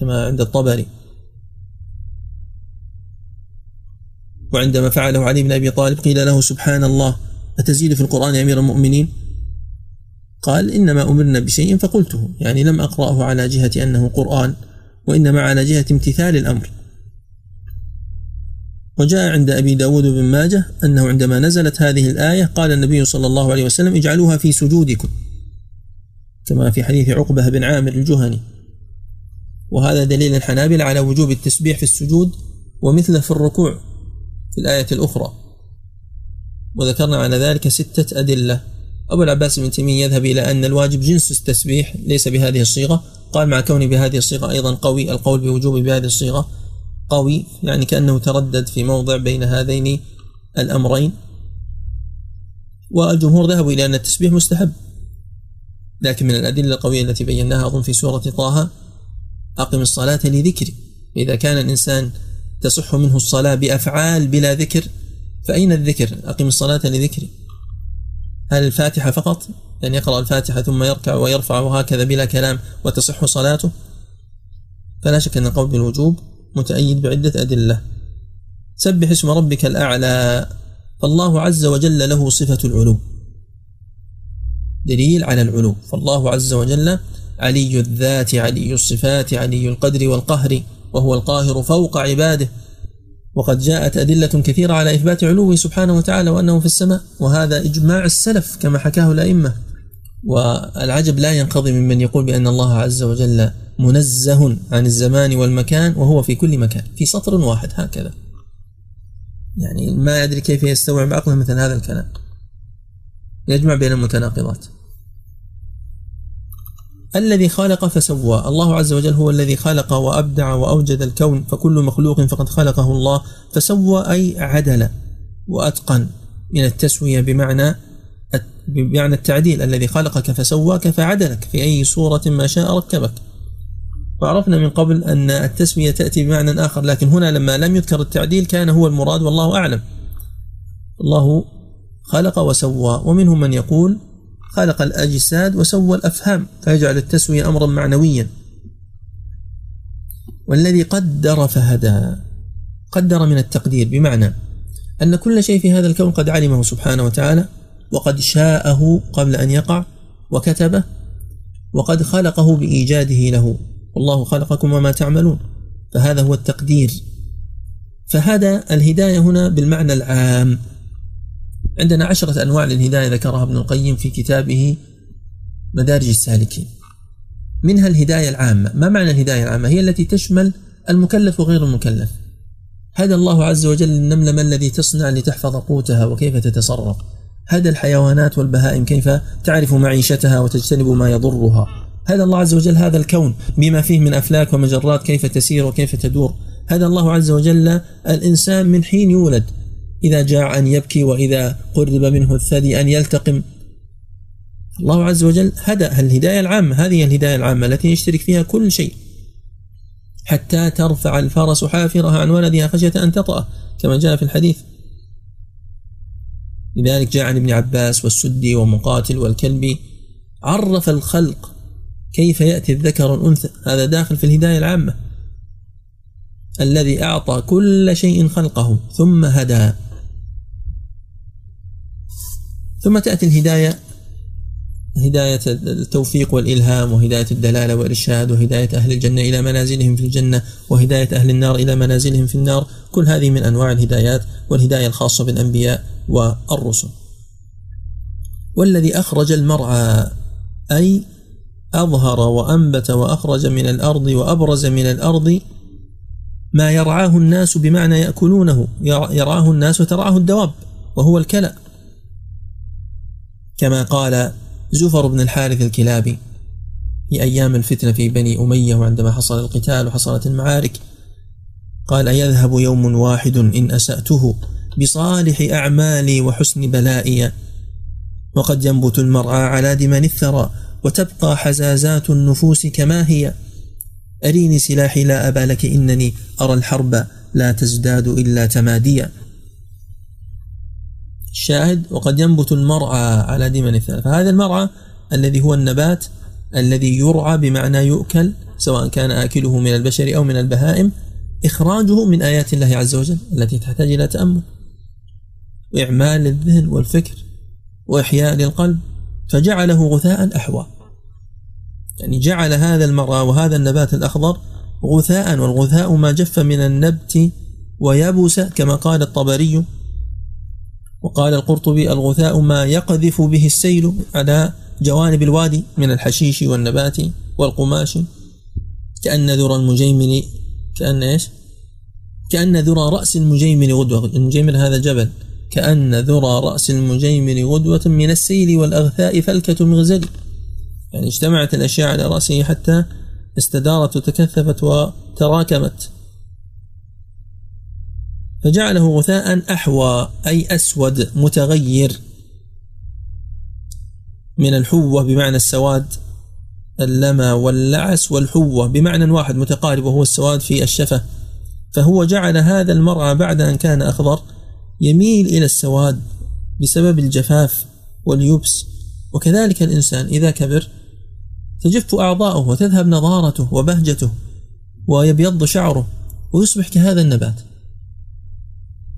كما عند الطبري. وعندما فعله علي بن أبي طالب قيل له سبحان الله أتزيد في القرآن يا أمير المؤمنين؟ قال إنما أمرنا بشيء فقلته يعني لم أقرأه على جهة أنه قرآن وإنما على جهة امتثال الأمر. وجاء عند أبي داود بن ماجه أنه عندما نزلت هذه الآية قال النبي صلى الله عليه وسلم اجعلوها في سجودكم كما في حديث عقبة بن عامر الجهني. وهذا دليل الحنابلة على وجوب التسبيح في السجود ومثله في الركوع في الآية الأخرى. وذكرنا على ذلك ستة أدلة. أبو العباس بن تيمية يذهب إلى أن الواجب جنس التسبيح ليس بهذه الصيغة. قال مع كونه بهذه الصيغة أيضا قوي القول بوجوب بهذه الصيغة قوي يعني كأنه تردد في موضع بين هذين الأمرين. والجمهور ذهبوا إلى أن التسبيح مستحب لكن من الأدلة القوية التي بيناها أظن في سورة طه أقم الصلاة لذكري. إذا كان الإنسان تصح منه الصلاة بأفعال بلا ذكر فأين الذكر؟ أقم الصلاة لذكري. هل الفاتحة فقط؟ يعني يقرأ الفاتحة ثم يركع ويرفع وهكذا بلا كلام وتصح صلاته؟ فلا شك أن القول بالوجوب متأيد بعدة أدلة. سبح اسم ربك الأعلى فالله عز وجل له صفة العلو. دليل على العلو. فالله عز وجل علي الذات علي الصفات علي القدر والقهر وهو القاهر فوق عباده. وقد جاءت أدلة كثيرة على إثبات علوه سبحانه وتعالى وأنه في السماء وهذا إجماع السلف كما حكاه الأئمة. والعجب لا ينقضي ممن يقول بأن الله عز وجل منزه عن الزمان والمكان وهو في كل مكان في سطر واحد هكذا. يعني ما يدري كيف يستوعب عقله مثل هذا الكلام. يجمع بين المتناقضات. الذي خلق فسوى. الله عز وجل هو الذي خلق وأبدع وأوجد الكون فكل مخلوق فقد خلقه الله. فسوى أي عدل وأتقن. من التسوية بمعنى بمعنى التعديل. الذي خلقك فسواك فعدلك في أي صورة ما شاء ركبك. وعرفنا من قبل أن التسوية تأتي بمعنى آخر لكن هنا لما لم يذكر التعديل كان هو المراد والله أعلم. الله خلق وسوى. ومنهم من يقول خلق الأجساد وسوى الأفهام فيجعل التسوية أمرا معنويا. والذي قدر فهدى قدر من التقدير بمعنى أن كل شيء في هذا الكون قد علمه سبحانه وتعالى وقد شاءه قبل أن يقع وكتبه وقد خلقه بإيجاده له. والله خلقكم وما تعملون. فهذا هو التقدير. فهدى الهداية هنا بالمعنى العام. عندنا عشرة أنواع للهداية ذكرها ابن القيم في كتابه مدارج السالكين. منها الهداية العامة. ما معنى الهداية العامة؟ هي التي تشمل المكلف وغير المكلف. هدى الله عز وجل النمل ما الذي تصنع لتحفظ قوتها وكيف تتصرف. هدى الحيوانات والبهائم كيف تعرف معيشتها وتجتنب ما يضرها. هدى الله عز وجل هذا الكون بما فيه من أفلاك ومجرات كيف تسير وكيف تدور. هدى الله عز وجل الإنسان من حين يولد. إذا جاع أن يبكي وإذا قرب منه الثدي أن يلتقم. الله عز وجل هدى الهداية العامة هذه الهداية العامة التي يشترك فيها كل شيء. حتى ترفع الفرس حافرها عن ولدها خشية أن تطأ كما جاء في الحديث. لذلك جاء عن ابن عباس والسدي ومقاتل والكلبي عرف الخلق كيف يأتي الذكر والأنثى. هذا داخل في الهداية العامة. الذي أعطى كل شيء خلقه ثم هدى. ثم تأتي الهداية هداية التوفيق والإلهام وهداية الدلالة والإرشاد وهداية أهل الجنة إلى منازلهم في الجنة وهداية أهل النار إلى منازلهم في النار. كل هذه من أنواع الهدايات والهداية الخاصة بالأنبياء والرسل. والذي أخرج المرعى أي أظهر وأنبت وأخرج من الأرض وأبرز من الأرض ما يرعاه الناس بمعنى يأكلونه يرعاه الناس وترعاه الدواب وهو الكلأ. كما قال زفر بن الحارث الكلابي في أيام الفتنة في بني أمية وعندما حصل القتال وحصلت المعارك قال يذهب يوم واحد إن أسأته بصالح أعمالي وحسن بلائي. وقد ينبت المرعى على دمن الثرى وتبقى حزازات النفوس كما هي. أريني سلاحي لا أبا لك إنني أرى الحرب لا تزداد إلا تماديا. الشاهد وقد ينبت المرعى على دمن الثرى فهذا المرعى الذي هو النبات الذي يرعى بمعنى يؤكل سواء كان آكله من البشر أو من البهائم إخراجه من آيات الله عز وجل التي تحتاج إلى تأمل. وإعمال للذهن والفكر وإحياء للقلب. فجعله غثاء أحوى يعني جعل هذا المرعى وهذا النبات الأخضر غثاء والغثاء ما جف من النبت ويبس كما قال الطبري وقال القرطبي الغثاء ما يقذف به السيل على جوانب الوادي من الحشيش والنبات والقماش. كأن ذرى المجيمن كأن إيش؟ كأن ذرى رأس المجيمن غدوة. المجيمن هذا جبل. كأن ذرى رأس المجيمن غدوة من السيل والأغثاء فلكة مغزل يعني اجتمعت الأشياء على رأسه حتى استدارت وتكثفت وتراكمت. فجعله غثاء أحوى أي أسود متغير. من الحوة بمعنى السواد اللمى واللعس والحوة بمعنى واحد متقارب وهو السواد في الشفة. فهو جعل هذا المرعى بعد أن كان أخضر يميل إلى السواد بسبب الجفاف واليبس. وكذلك الإنسان إذا كبر تجف أعضاؤه وتذهب نضارته وبهجته ويبيض شعره ويصبح كهذا النبات.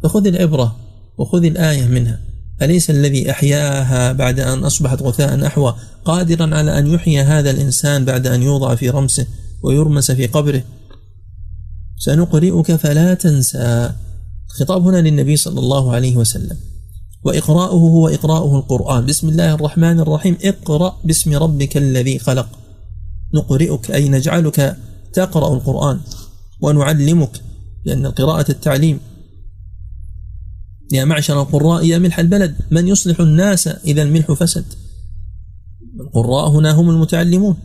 فخذ العبرة وخذ الآية منها. أليس الذي أحياها بعد أن أصبحت غثاء أحوى قادرا على أن يحيي هذا الإنسان بعد أن يوضع في رمسه ويرمس في قبره؟ سنقرئك فلا تنسى. الخطاب هنا للنبي صلى الله عليه وسلم. وإقراؤه هو إقراؤه القرآن. بسم الله الرحمن الرحيم. اقرأ باسم ربك الذي خلق. نقرئك أي نجعلك تقرأ القرآن. ونعلمك لأن القراءة التعليم يا معشر القراء يا ملح البلد. من يصلح الناس إذا الملح فسد؟ القراء هنا هم المتعلمون.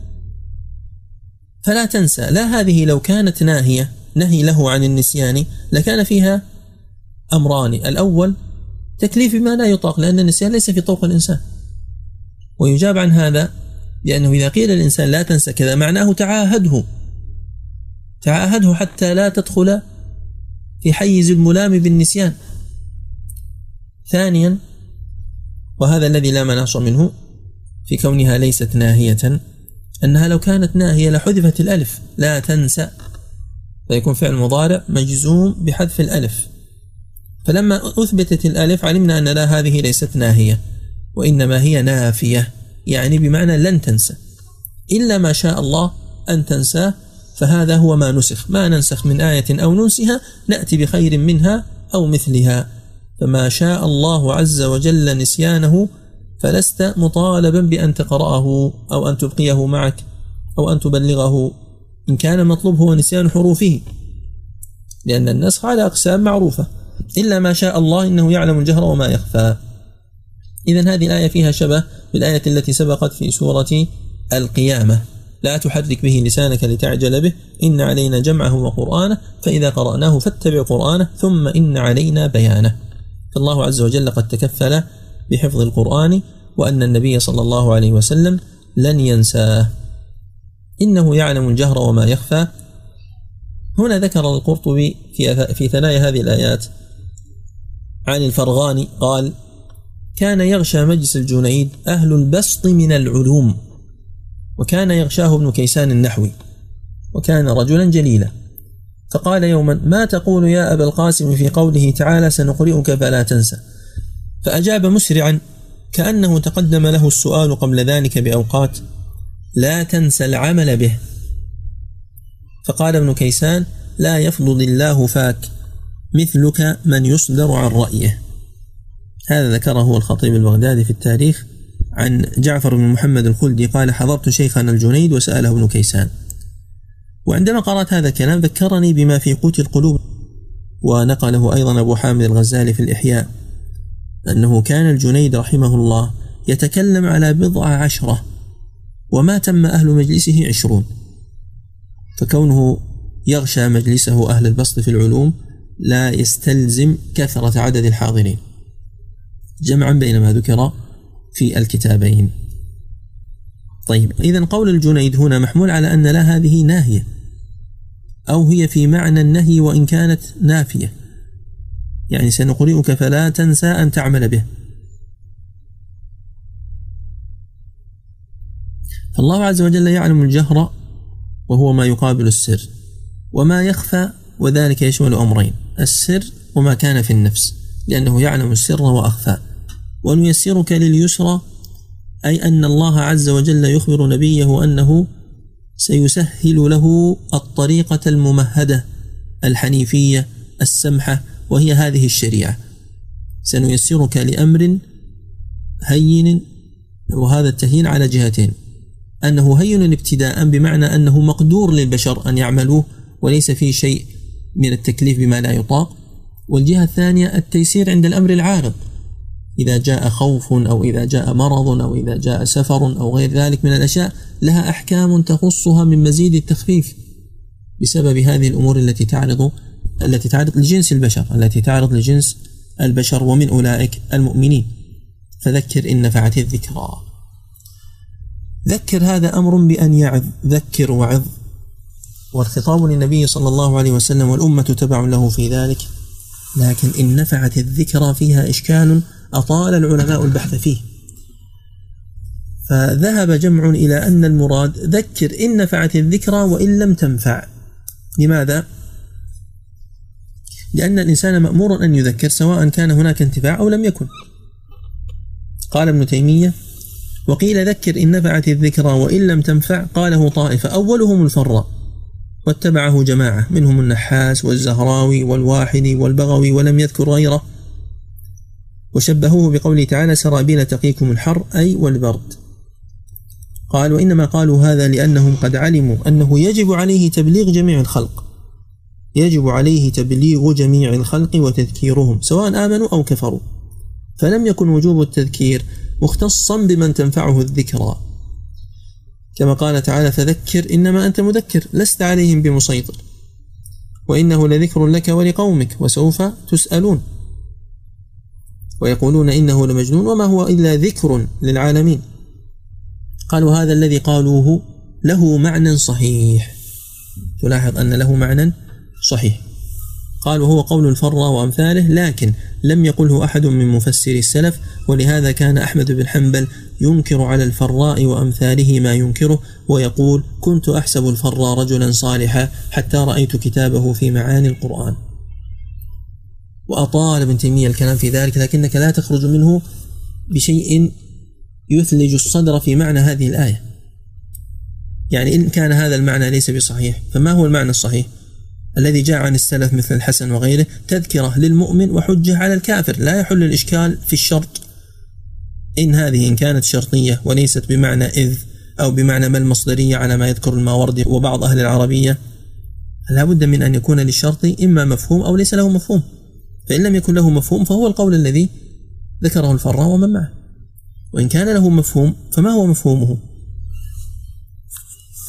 فلا تنسى لا هذه لو كانت ناهية نهي له عن النسيان لكان فيها أمران. الأول تكليف ما لا يطاق لأن النسيان ليس في طوق الإنسان. ويجاب عن هذا لأنه إذا قيل للإنسان لا تنسى كذا معناه تعاهده. تعاهده حتى لا تدخل في حيز الملام بالنسيان. ثانيا وهذا الذي لا مناص منه في كونها ليست ناهية أنها لو كانت ناهية لحذفت الألف لا تنسى فيكون فعل مضارع مجزوم بحذف الألف. فلما أثبتت الألف علمنا أن لا هذه ليست ناهية وإنما هي نافية يعني بمعنى لن تنسى إلا ما شاء الله أن تنساه فهذا هو ما نسخ. ما ننسخ من آية أو ننسها نأتي بخير منها أو مثلها. فما شاء الله عز وجل نسيانه فلست مطالبا بأن تقرأه أو أن تبقيه معك أو أن تبلغه إن كان مطلوب هو نسيان حروفه لأن النسخ على أقسام معروفة إلا ما شاء الله إنه يعلم الجهر وما يخفى. إذا هذه الآية فيها شبه بالآية التي سبقت في سورة القيامة. لا تحرك به لسانك لتعجل به إن علينا جمعه وقرآنه فإذا قرأناه فاتبع قرآنه ثم إن علينا بيانه. فالله عز وجل قد تكفل بحفظ القرآن وأن النبي صلى الله عليه وسلم لن ينساه. إنه يعلم الجهر وما يخفى. هنا ذكر القرطبي في في ثنايا هذه الآيات. عن الفرغاني قال كان يغشى مجلس الجنيد أهل البسط من العلوم وكان يغشاه ابن كيسان النحوي وكان رجلا جليلا. فقال يوما ما تقول يا أبا القاسم في قوله تعالى سنقرئك فلا تنسى؟ فأجاب مسرعا كأنه تقدم له السؤال قبل ذلك بأوقات لا تنسى العمل به. فقال ابن كيسان لا يفضل الله فاك مثلك من يصدر عن رأيه. هذا ذكره الخطيب البغدادي في التاريخ عن جعفر بن محمد الخلدي قال حضرت شيخنا الجنيد وسأله ابن كيسان. وعندما قرأت هذا الكلام ذكرني بما في قوت القلوب ونقله أيضا أبو حامد الغزالي في الإحياء أنه كان الجنيد رحمه الله يتكلم على بضع عشرة وما تم أهل مجلسه عشرون. فكونه يغشى مجلسه أهل البسط في العلوم لا يستلزم كثرة عدد الحاضرين. جمعا بين ما ذكر في الكتابين. طيب إذا قول الجنيد هنا محمول على أن لا هذه ناهية أو هي في معنى النهي وإن كانت نافية. يعني سنقرئك فلا تنسى أن تعمل به. فالله عز وجل يعلم الجهر وهو ما يقابل السر وما يخفى وذلك يشمل أمرين السر وما كان في النفس لأنه يعلم السر وأخفى. ونيسرك لليسرى أي أن الله عز وجل يخبر نبيه أنه سيسهل له الطريقة الممهدة الحنيفية السمحة وهي هذه الشريعة. سنيسرك لأمر هين وهذا التهيين على جهتين. أنه هين ابتداء بمعنى أنه مقدور للبشر أن يعملوه وليس فيه شيء من التكليف بما لا يطاق. والجهة الثانية التيسير عند الأمر العارض. إذا جاء خوف أو إذا جاء مرض أو إذا جاء سفر أو غير ذلك من الأشياء لها أحكام تخصها من مزيد التخفيف بسبب هذه الأمور التي تعرض التي تعرض لجنس البشر التي تعرض لجنس البشر ومن أولئك المؤمنين. فذكر إن نفعت الذكرى. ذكر هذا أمر بأن يعظ ذكر وعظ. والخطاب للنبي صلى الله عليه وسلم والأمة تبع له في ذلك لكن إن نفعت الذكرى فيها إشكال أطال العلماء البحث فيه. فذهب جمع إلى أن المراد ذكر إن نفعت الذكرى وإن لم تنفع. لماذا؟ لأن الإنسان مأمور أن يذكر سواء كان هناك انتفاع أو لم يكن. قال ابن تيمية وقيل ذكر إن نفعت الذكرى وإن لم تنفع قاله طائفة أولهم الفراء. واتبعه جماعة منهم النحاس والزهراوي والواحدي والبغوي ولم يذكر غيره. وشبهوه بقوله تعالى سرابيل تقيكم الحر أي والبرد. قال وإنما قالوا هذا لأنهم قد علموا أنه يجب عليه تبليغ جميع الخلق. يجب عليه تبليغ جميع الخلق وتذكيرهم سواء آمنوا أو كفروا. فلم يكن وجوب التذكير مختصا بمن تنفعه الذكرى. كما قال تعالى فذكر إنما أنت مذكر لست عليهم بمسيطر. وإنه لذكر لك ولقومك وسوف تسألون. ويقولون إنه لمجنون وما هو إلا ذكر للعالمين. قالوا هذا الذي قالوه له معنى صحيح. تلاحظ أن له معنى صحيح. قال وهو قول الفرة وأمثاله لكن لم يقله أحد من مفسري السلف ولهذا كان أحمد بن حنبل ينكر على الفراء وأمثاله ما ينكره ويقول كنت أحسب الفراء رجلا صالحا حتى رأيت كتابه في معاني القرآن. وأطال ابن تيمية الكلام في ذلك لكنك لا تخرج منه بشيء يثلج الصدر في معنى هذه الآية. يعني إن كان هذا المعنى ليس بصحيح فما هو المعنى الصحيح؟ الذي جاء عن السلف مثل الحسن وغيره تذكرة للمؤمن وحجة على الكافر لا يحل الإشكال في الشرط. إن هذه إن كانت شرطية وليست بمعنى إذ أو بمعنى ما المصدرية على ما يذكر الماوردي وبعض أهل العربية لا بد من أن يكون للشرط إما مفهوم أو ليس له مفهوم. فإن لم يكن له مفهوم فهو القول الذي ذكره الفراء ومن معه. وإن كان له مفهوم فما هو مفهومه؟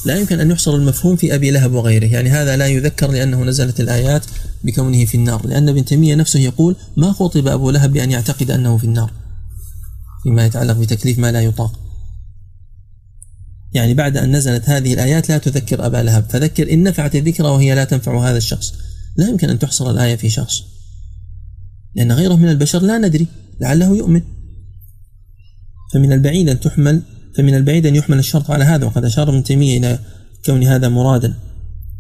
لا يمكن أن يحصر المفهوم في أبي لهب وغيره. يعني هذا لا يذكر لأنه نزلت الآيات بكونه في النار. لأن ابن تيمية نفسه يقول ما خطب أبو لهب بأن يعتقد أنه في النار؟ فيما يتعلق بتكليف ما لا يطاق. يعني بعد أن نزلت هذه الآيات لا تذكر أبا لهب. فذكر إن نفعت الذكرى وهي لا تنفع هذا الشخص. لا يمكن أن تحصر الآية في شخص. لأن غيره من البشر لا ندري لعله يؤمن. فمن البعيد أن تحمل فمن البعيد أن يحمل الشرط على هذا وقد أشار ابن تيمية إلى كون هذا مرادا.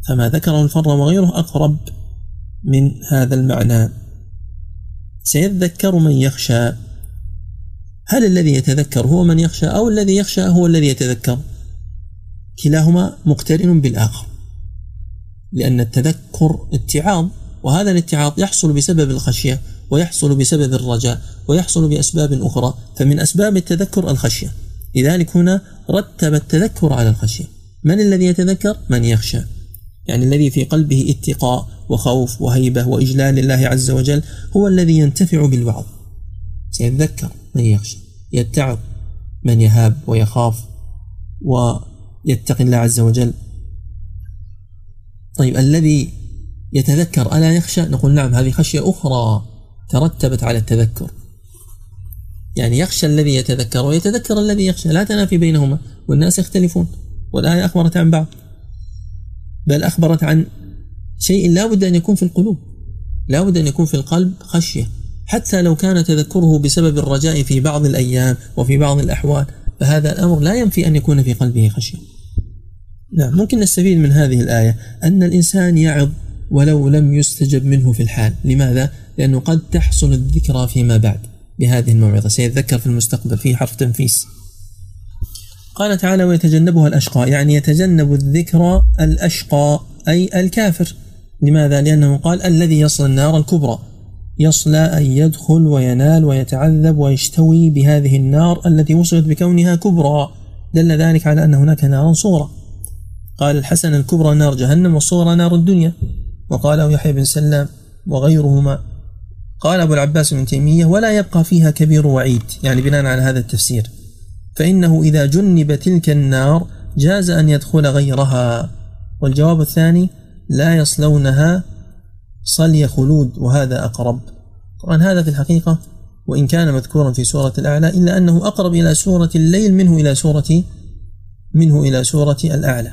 فما ذكره الفر وغيره أقرب من هذا المعنى. سيذكر من يخشى. هل الذي يتذكر هو من يخشى أو الذي يخشى هو الذي يتذكر؟ كلاهما مقترن بالآخر. لأن التذكر اتعاظ وهذا الاتعاظ يحصل بسبب الخشية. ويحصل بسبب الرجاء ويحصل بأسباب أخرى فمن أسباب التذكر الخشية. لذلك هنا رتب التذكر على الخشية. من الذي يتذكر؟ من يخشى. يعني الذي في قلبه اتقاء وخوف وهيبة وإجلال لله عز وجل هو الذي ينتفع بالوعظ. سيتذكر من يخشى يتعظ من يهاب ويخاف ويتقي الله عز وجل. طيب الذي يتذكر ألا يخشى؟ نقول نعم هذه خشية أخرى. ترتبت على التذكر. يعني يخشى الذي يتذكر ويتذكر الذي يخشى لا تنافي بينهما. والناس يختلفون والآية أخبرت عن بعض. بل أخبرت عن شيء لا بد أن يكون في القلوب لا بد أن يكون في القلب خشية. حتى لو كان تذكره بسبب الرجاء في بعض الأيام وفي بعض الأحوال فهذا الأمر لا ينفي أن يكون في قلبه خشية. نعم ممكن نستفيد من هذه الآية. أن الإنسان يعظ ولو لم يستجب منه في الحال. لماذا؟ لأنه قد تحصل الذكرى فيما بعد بهذه الموعظة. سيتذكر في المستقبل فيه حرف تنفيس. قال تعالى ويتجنبها الأشقى. يعني يتجنب الذكرى الأشقى أي الكافر. لماذا؟ لأنه قال الذي يصل النار الكبرى. يصلى أن يدخل وينال ويتعذب ويشتوي بهذه النار التي وصفت بكونها كبرى. دل ذلك على أن هناك نارا صغرى. قال الحسن الكبرى نار جهنم والصغرى نار الدنيا. وقاله يحيى بن سلام وغيرهما. قال أبو العباس بن تيمية ولا يبقى فيها كبير وعيد يعني بناء على هذا التفسير. فإنه إذا جنب تلك النار جاز أن يدخل غيرها. والجواب الثاني لا يصلونها صلي خلود وهذا أقرب. طبعا هذا في الحقيقة وإن كان مذكورا في سورة الأعلى إلا أنه أقرب إلى سورة الليل منه إلى سورة منه إلى سورة الأعلى.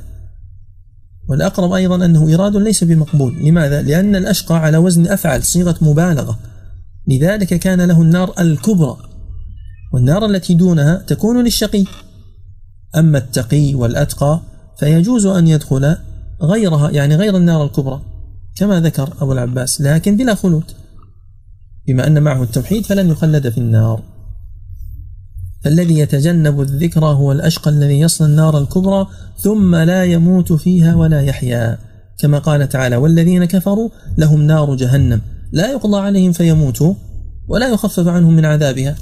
والأقرب أيضا أنه إراد ليس بمقبول. لماذا؟ لأن الأشقى على وزن أفعل صيغة مبالغة. لذلك كان له النار الكبرى والنار التي دونها تكون للشقي. أما التقي والأتقى فيجوز أن يدخل غيرها يعني غير النار الكبرى كما ذكر أبو العباس لكن بلا خلود. بما أن معه التوحيد فلن يخلد في النار. فالذي يتجنب الذكرى هو الأشقى الذي يصل النار الكبرى ثم لا يموت فيها ولا يحيا. كما قال تعالى والذين كفروا لهم نار جهنم. لا يقضى عليهم فيموتوا ولا يخفف عنهم من عذابها.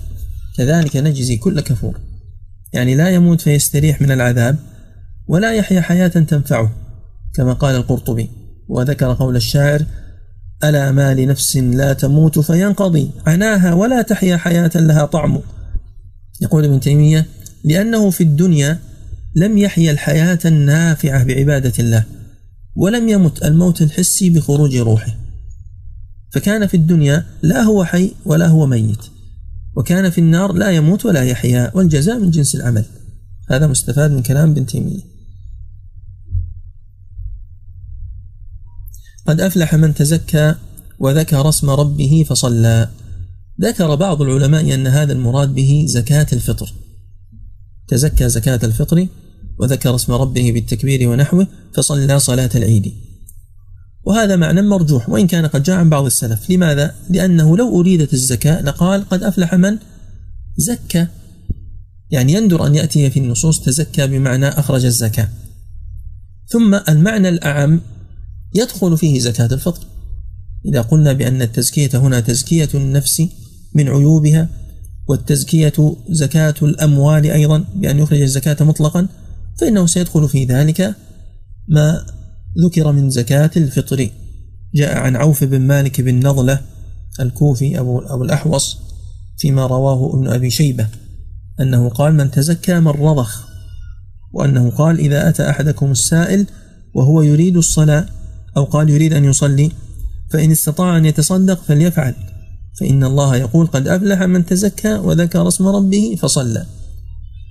كذلك نجزي كل كفور. يعني لا يموت فيستريح من العذاب ولا يحيا حياة تنفعه كما قال القرطبي. وذكر قول الشاعر ألا ما لنفس لا تموت فينقضي عناها ولا تحيا حياة لها طعم. يقول ابن تيمية لأنه في الدنيا لم يحيا الحياة النافعة بعبادة الله ولم يمت الموت الحسي بخروج روحه. فكان في الدنيا لا هو حي ولا هو ميت. وكان في النار لا يموت ولا يحيا والجزاء من جنس العمل. هذا مستفاد من كلام ابن تيمية. قد أفلح من تزكى وذكر اسم ربه فصلى. ذكر بعض العلماء أن هذا المراد به زكاة الفطر. تزكى زكاة الفطر وذكر اسم ربه بالتكبير ونحوه فصلى صلاة العيد. وهذا معنى مرجوح. وإن كان قد جاء عن بعض السلف. لماذا؟ لأنه لو أريدت الزكاة لقال قد أفلح من زكى. يعني يندر أن يأتي في النصوص تزكى بمعنى أخرج الزكاة. ثم المعنى الأعم يدخل فيه زكاة الفطر. إذا قلنا بأن التزكية هنا تزكية النفس من عيوبها والتزكية زكاة الأموال أيضا بأن يخرج الزكاة مطلقا فإنه سيدخل في ذلك ما ذكر من زكاة الفطر. جاء عن عوف بن مالك بن نضلة الكوفي أبو, أبو الأحوص فيما رواه ابن أبي شيبة أنه قال من تزكى من رضخ. وأنه قال إذا أتى أحدكم السائل وهو يريد الصلاة أو قال يريد أن يصلي فإن استطاع أن يتصدق فليفعل فإن الله يقول قد أفلح من تزكى وذكر اسم ربه فصلى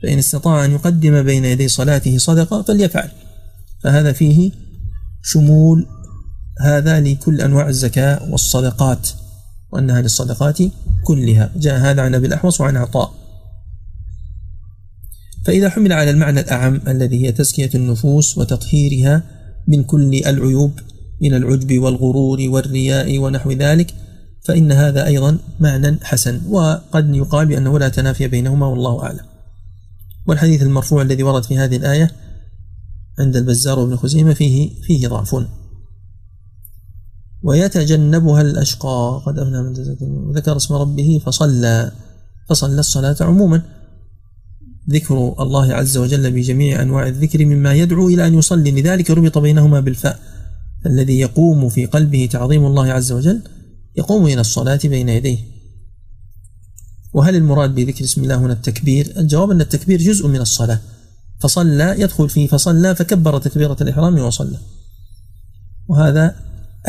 فإن استطاع أن يقدم بين يدي صلاته صدقة فليفعل. فهذا فيه شمول هذا لكل أنواع الزكاة والصدقات وأنها للصدقات كلها. جاء هذا عن أبي الأحوص وعن عطاء. فإذا حمل على المعنى الأعم الذي هي تزكية النفوس وتطهيرها من كل العيوب من العجب والغرور والرياء ونحو ذلك فإن هذا أيضا معنى حسن. وقد يقال بأنه لا تنافي بينهما والله أعلم. والحديث المرفوع الذي ورد في هذه الآية عند البزار وابن خزيمة فيه فيه ضعف. ويتجنبها الأشقى قد أفنى من ذكر اسم ربه فصلى فصلى الصلاة عموما. ذكر الله عز وجل بجميع أنواع الذكر مما يدعو إلى أن يصلي. لذلك ربط بينهما بالفاء. الذي يقوم في قلبه تعظيم الله عز وجل يقوم إلى الصلاة بين يديه. وهل المراد بذكر اسم الله هنا التكبير؟ الجواب أن التكبير جزء من الصلاة. فصلى يدخل فيه فصلى فكبر تكبيرة الإحرام وصلى. وهذا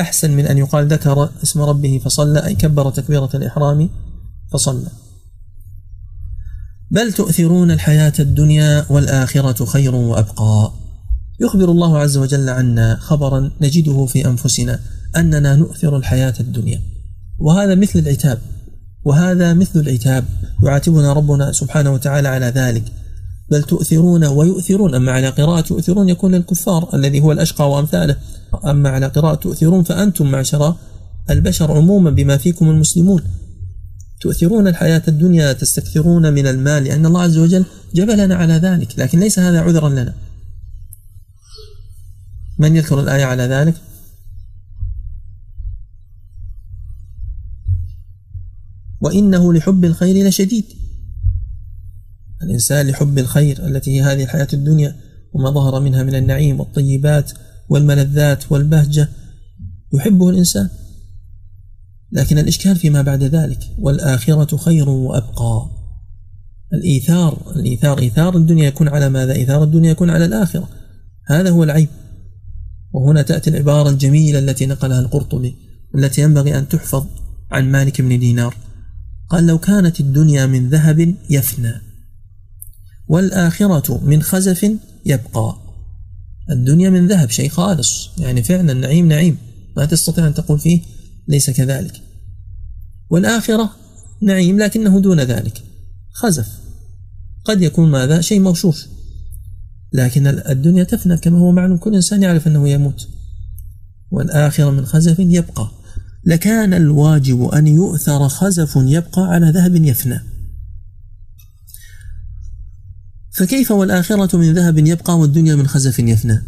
أحسن من أن يقال ذكر اسم ربه فصلى أي كبر تكبيرة الإحرام فصلى. بل تؤثرون الحياة الدنيا والآخرة خير وأبقى. يخبر الله عز وجل عنا خبرا نجده في أنفسنا أننا نؤثر الحياة الدنيا. وهذا مثل العتاب. وهذا مثل العتاب. يعاتبنا ربنا سبحانه وتعالى على ذلك. بل تؤثرون ويؤثرون. أما على قراءة يؤثرون يكون للكفار الذي هو الأشقى وأمثاله. أما على قراءة تؤثرون فأنتم معشر البشر عموما بما فيكم المسلمون. تؤثرون الحياة الدنيا تستكثرون من المال لأن الله عز وجل جبلنا على ذلك. لكن ليس هذا عذرا لنا. من يذكر الآية على ذلك؟ وإنه لحب الخير لشديد. الإنسان لحب الخير التي هي هذه الحياة الدنيا وما ظهر منها من النعيم والطيبات والملذات والبهجة. يحبه الإنسان لكن الإشكال فيما بعد ذلك والآخرة خير وأبقى. الإيثار الإيثار إيثار الدنيا يكون على ماذا؟ إيثار الدنيا يكون على الآخرة. هذا هو العيب. وهنا تأتي العبارة الجميلة التي نقلها القرطبي التي ينبغي أن تحفظ عن مالك بن دينار. قال لو كانت الدنيا من ذهب يفنى والآخرة من خزف يبقى. الدنيا من ذهب شيء خالص. يعني فعلا نعيم نعيم. ما تستطيع أن تقول فيه ليس كذلك. والآخرة نعيم لكنه دون ذلك. خزف. قد يكون ماذا؟ شيء موشوش. لكن الدنيا تفنى كما هو معلوم. كل إنسان يعرف أنه يموت. والآخرة من خزف يبقى. لكان الواجب أن يؤثر خزف يبقى على ذهب يفنى. فكيف والآخرة من ذهب يبقى والدنيا من خزف يفنى؟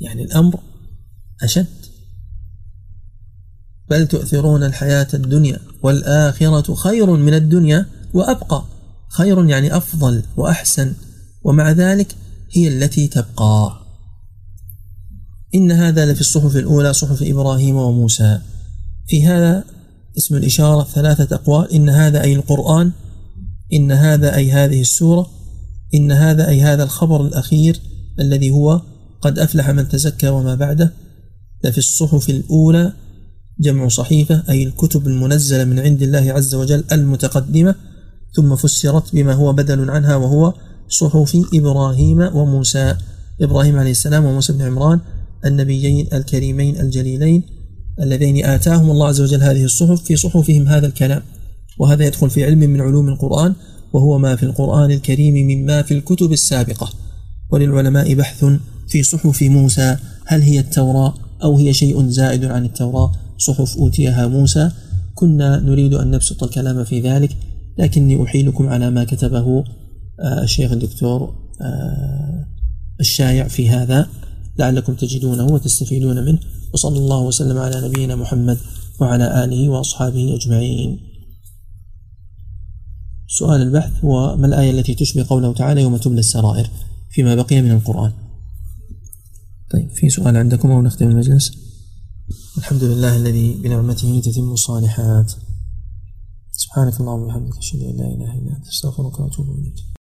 يعني الأمر أشد. بل تؤثرون الحياة الدنيا والآخرة خير من الدنيا وأبقى. خير يعني أفضل وأحسن ومع ذلك هي التي تبقى. إن هذا لفي الصحف الأولى صحف إبراهيم وموسى. في هذا اسم الإشارة ثلاثة أقوال. إن هذا أي القرآن إن هذا أي هذه السورة إن هذا أي هذا الخبر الأخير الذي هو قد أفلح من تزكى وما بعده. لفي الصحف الأولى جمع صحيفة أي الكتب المنزلة من عند الله عز وجل المتقدمة. ثم فسرت بما هو بدل عنها وهو صحف إبراهيم وموسى. إبراهيم عليه السلام وموسى بن عمران النبيين الكريمين الجليلين اللذين آتاهم الله عز وجل هذه الصحف في صحفهم هذا الكلام. وهذا يدخل في علم من علوم القرآن وهو ما في القرآن الكريم مما في الكتب السابقة. وللعلماء بحث في صحف موسى هل هي التوراة أو هي شيء زائد عن التوراة؟ صحف أوتيها موسى. كنا نريد أن نبسط الكلام في ذلك لكني أحيلكم على ما كتبه آه، الشيخ الدكتور آه، الشايع في هذا. لعلكم تجدونه وتستفيدون منه. وصلى الله وسلم على نبينا محمد وعلى آله وأصحابه أجمعين. سؤال البحث هو ما الآية التي تشبه قوله تعالى يوم تبلى السرائر فيما بقي من القرآن؟ طيب في سؤال عندكم أو نختم المجلس؟ الحمد لله الذي بنعمته تتم الصالحات. سبحانك اللهم وبحمدك أشهد أن لا إله إلا أنت أستغفرك وأتوب إليك.